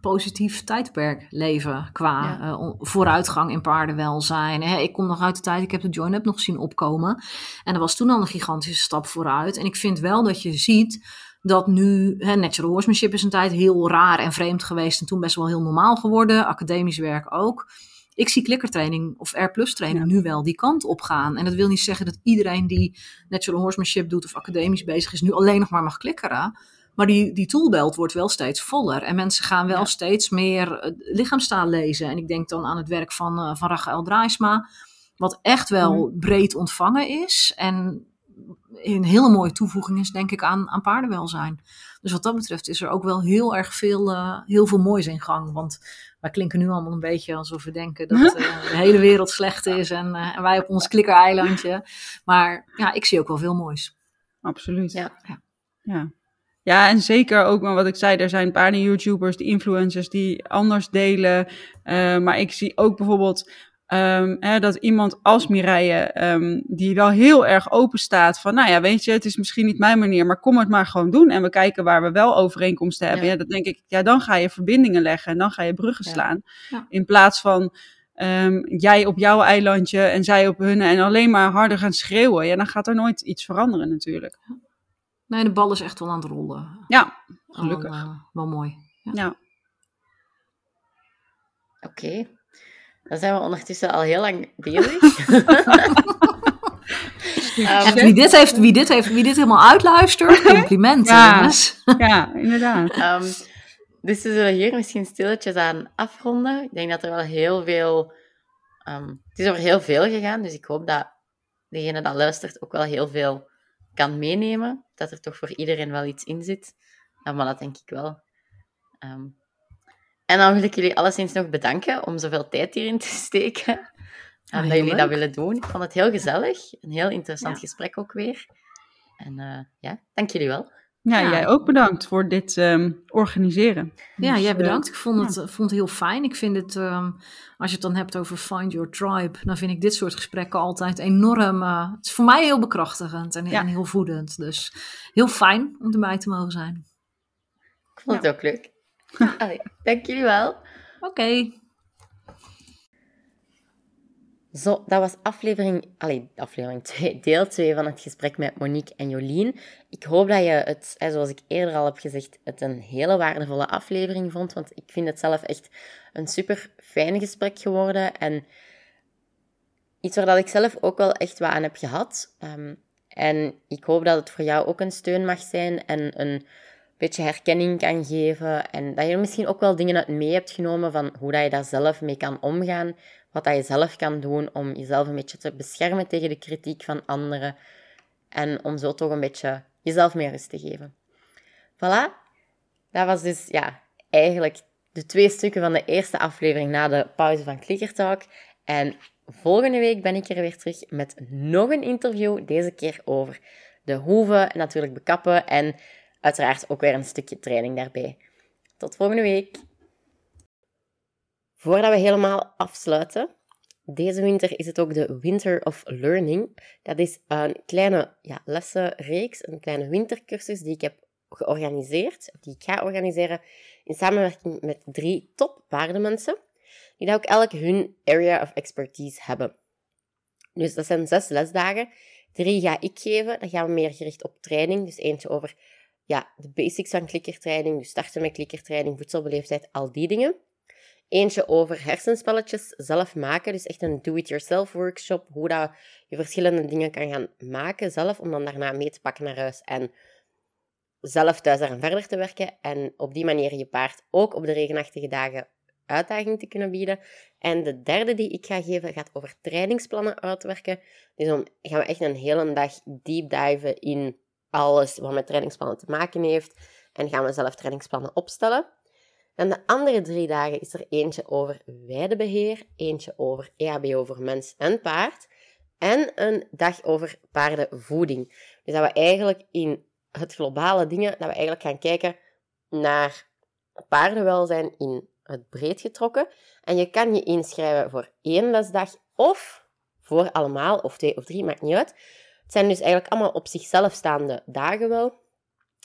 positief tijdperk leven qua eh, vooruitgang in paardenwelzijn. Ik kom nog uit de tijd, ik heb de join-up nog zien opkomen. En dat was toen al een gigantische stap vooruit. En ik vind wel dat je ziet dat nu, hè, natural horsemanship is een tijd heel raar en vreemd geweest en toen best wel heel normaal geworden. Academisch werk ook. Ik zie klikkertraining of R-plus training nu wel die kant op gaan. En dat wil niet zeggen dat iedereen die natural horsemanship doet of academisch bezig is, nu alleen nog maar mag klikkeren. Maar die, die toolbelt wordt wel steeds voller. En mensen gaan wel steeds meer eh, lichaamstaal lezen. En ik denk dan aan het werk van, uh, van Rachel Draaisma. Wat echt wel mhm. breed ontvangen is. En een hele mooie toevoeging is, denk ik, aan, aan paardenwelzijn. Dus wat dat betreft is er ook wel heel erg veel, uh, heel veel moois in gang. Want wij klinken nu allemaal een beetje alsof we denken dat uh, de hele wereld slecht is. En, uh, en wij op ons klikkereilandje. Maar ja, ik zie ook wel veel moois. Absoluut. Ja. ja. ja. Ja, en zeker ook wat ik zei, er zijn paarden-YouTubers, die influencers die anders delen. Uh, maar ik zie ook bijvoorbeeld um, hè, dat iemand als Mireille, um, die wel heel erg open staat van, nou ja, weet je, het is misschien niet mijn manier, maar kom het maar gewoon doen. En we kijken waar we wel overeenkomsten hebben. Ja, ja dat denk ik, ja, dan ga je verbindingen leggen en dan ga je bruggen slaan. Ja. In plaats van um, jij op jouw eilandje en zij op hun en alleen maar harder gaan schreeuwen. Ja, dan gaat er nooit iets veranderen natuurlijk. Nee, de bal is echt wel aan het rollen. Ja, gelukkig. Wel, uh, wel mooi. Ja. ja. Oké. Dan zijn we ondertussen al heel lang bezig. Um, wie, dit heeft, wie, dit heeft, wie dit helemaal uitluistert, complimenten. Ja, ja inderdaad. Um, dus we zullen hier misschien stilletjes aan afronden. Ik denk dat er wel heel veel... Um, het is over heel veel gegaan, dus ik hoop dat degene dat luistert ook wel heel veel kan meenemen. Dat er toch voor iedereen wel iets in zit. Ja, maar dat denk ik wel. Um, en dan wil ik jullie alleszins nog bedanken om zoveel tijd hierin te steken. En dat jullie dat willen doen. Ik vond het heel gezellig. Een heel interessant gesprek ook weer. En uh, ja, dank jullie wel. Ja, ja, jij ook bedankt voor dit um, organiseren. Ja, dus, jij bedankt. Ik vond het, ja. vond het heel fijn. Ik vind het, um, als je het dan hebt over Find Your Tribe, dan vind ik dit soort gesprekken altijd enorm. Uh, het is voor mij heel bekrachtigend en, ja. en, heel voedend. Dus heel fijn om erbij te mogen zijn. Ik vond het ook leuk. Allee, dank jullie wel. Oké. Okay. Zo, dat was aflevering, allee, aflevering 2, deel 2 van het gesprek met Monique en Jolien. Ik hoop dat je het, zoals ik eerder al heb gezegd, het een hele waardevolle aflevering vond. Want ik vind het zelf echt een super fijn gesprek geworden. En iets waar dat ik zelf ook wel echt wat aan heb gehad. Um, en ik hoop dat het voor jou ook een steun mag zijn en een beetje herkenning kan geven. En dat je misschien ook wel dingen uit mee hebt genomen van hoe dat je daar zelf mee kan omgaan wat je zelf kan doen om jezelf een beetje te beschermen tegen de kritiek van anderen. En om zo toch een beetje jezelf meer rust te geven. Voilà. Dat was dus ja, eigenlijk de twee stukken van de eerste aflevering na de pauze van Clickertalk. En volgende week ben ik er weer terug met nog een interview. Deze keer over de hoeven, natuurlijk bekappen en uiteraard ook weer een stukje training daarbij. Tot volgende week. Voordat we helemaal afsluiten, deze winter is het ook de Winter of Learning. Dat is een kleine ja, lessenreeks, een kleine wintercursus die ik heb georganiseerd, die ik ga organiseren in samenwerking met drie top paardenmensen, die ook elk hun area of expertise hebben. Dus dat zijn zes lesdagen. Drie ga ik geven, dan gaan we meer gericht op training. Dus eentje over ja, de basics van klikkertraining, dus starten met klikkertraining, voedselbeleefdheid, al die dingen. Eentje over hersenspelletjes zelf maken. Dus echt een do-it-yourself workshop. Hoe dat je verschillende dingen kan gaan maken zelf. Om dan daarna mee te pakken naar huis. En zelf thuis aan verder te werken. En op die manier je paard ook op de regenachtige dagen uitdaging te kunnen bieden. En de derde die ik ga geven gaat over trainingsplannen uitwerken. Dus dan gaan we echt een hele dag deep diven in alles wat met trainingsplannen te maken heeft. En gaan we zelf trainingsplannen opstellen. En de andere drie dagen is er eentje over weidebeheer, eentje over EHBO voor mens en paard en een dag over paardenvoeding. Dus dat we eigenlijk in het globale dingen, dat we eigenlijk gaan kijken naar paardenwelzijn in het breed getrokken. En je kan je inschrijven voor één lesdag of voor allemaal, of twee of drie, maakt niet uit. Het zijn dus eigenlijk allemaal op zichzelf staande dagen wel.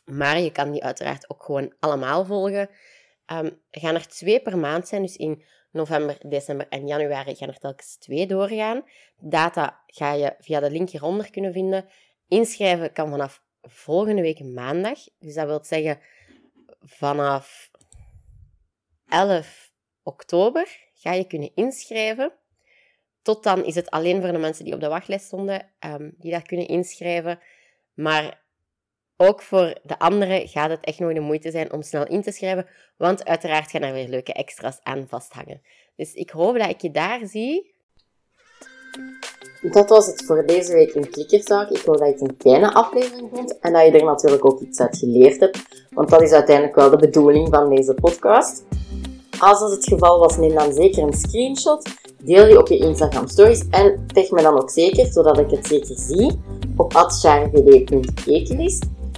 Maar je kan die uiteraard ook gewoon allemaal volgen. Um, gaan er twee per maand zijn, dus in november, december en januari gaan er telkens twee doorgaan. Data ga je via de link hieronder kunnen vinden. Inschrijven kan vanaf volgende week maandag. Dus dat wil zeggen vanaf 11 oktober ga je kunnen inschrijven. Tot dan is het alleen voor de mensen die op de wachtlijst stonden, um, die daar kunnen inschrijven. Maar ook voor de anderen gaat het echt nog de moeite zijn om snel in te schrijven, want uiteraard gaan er weer leuke extra's aan vasthangen. Dus ik hoop dat ik je daar zie. Dat was het voor deze week in Klikkerzaak. Ik hoop dat je het een fijne aflevering vond en dat je er natuurlijk ook iets uit geleerd hebt, want dat is uiteindelijk wel de bedoeling van deze podcast. Als dat het geval was, neem dan zeker een screenshot, deel die op je Instagram stories en tag me dan ook zeker, zodat ik het zeker zie, op atcharvd.ekelist.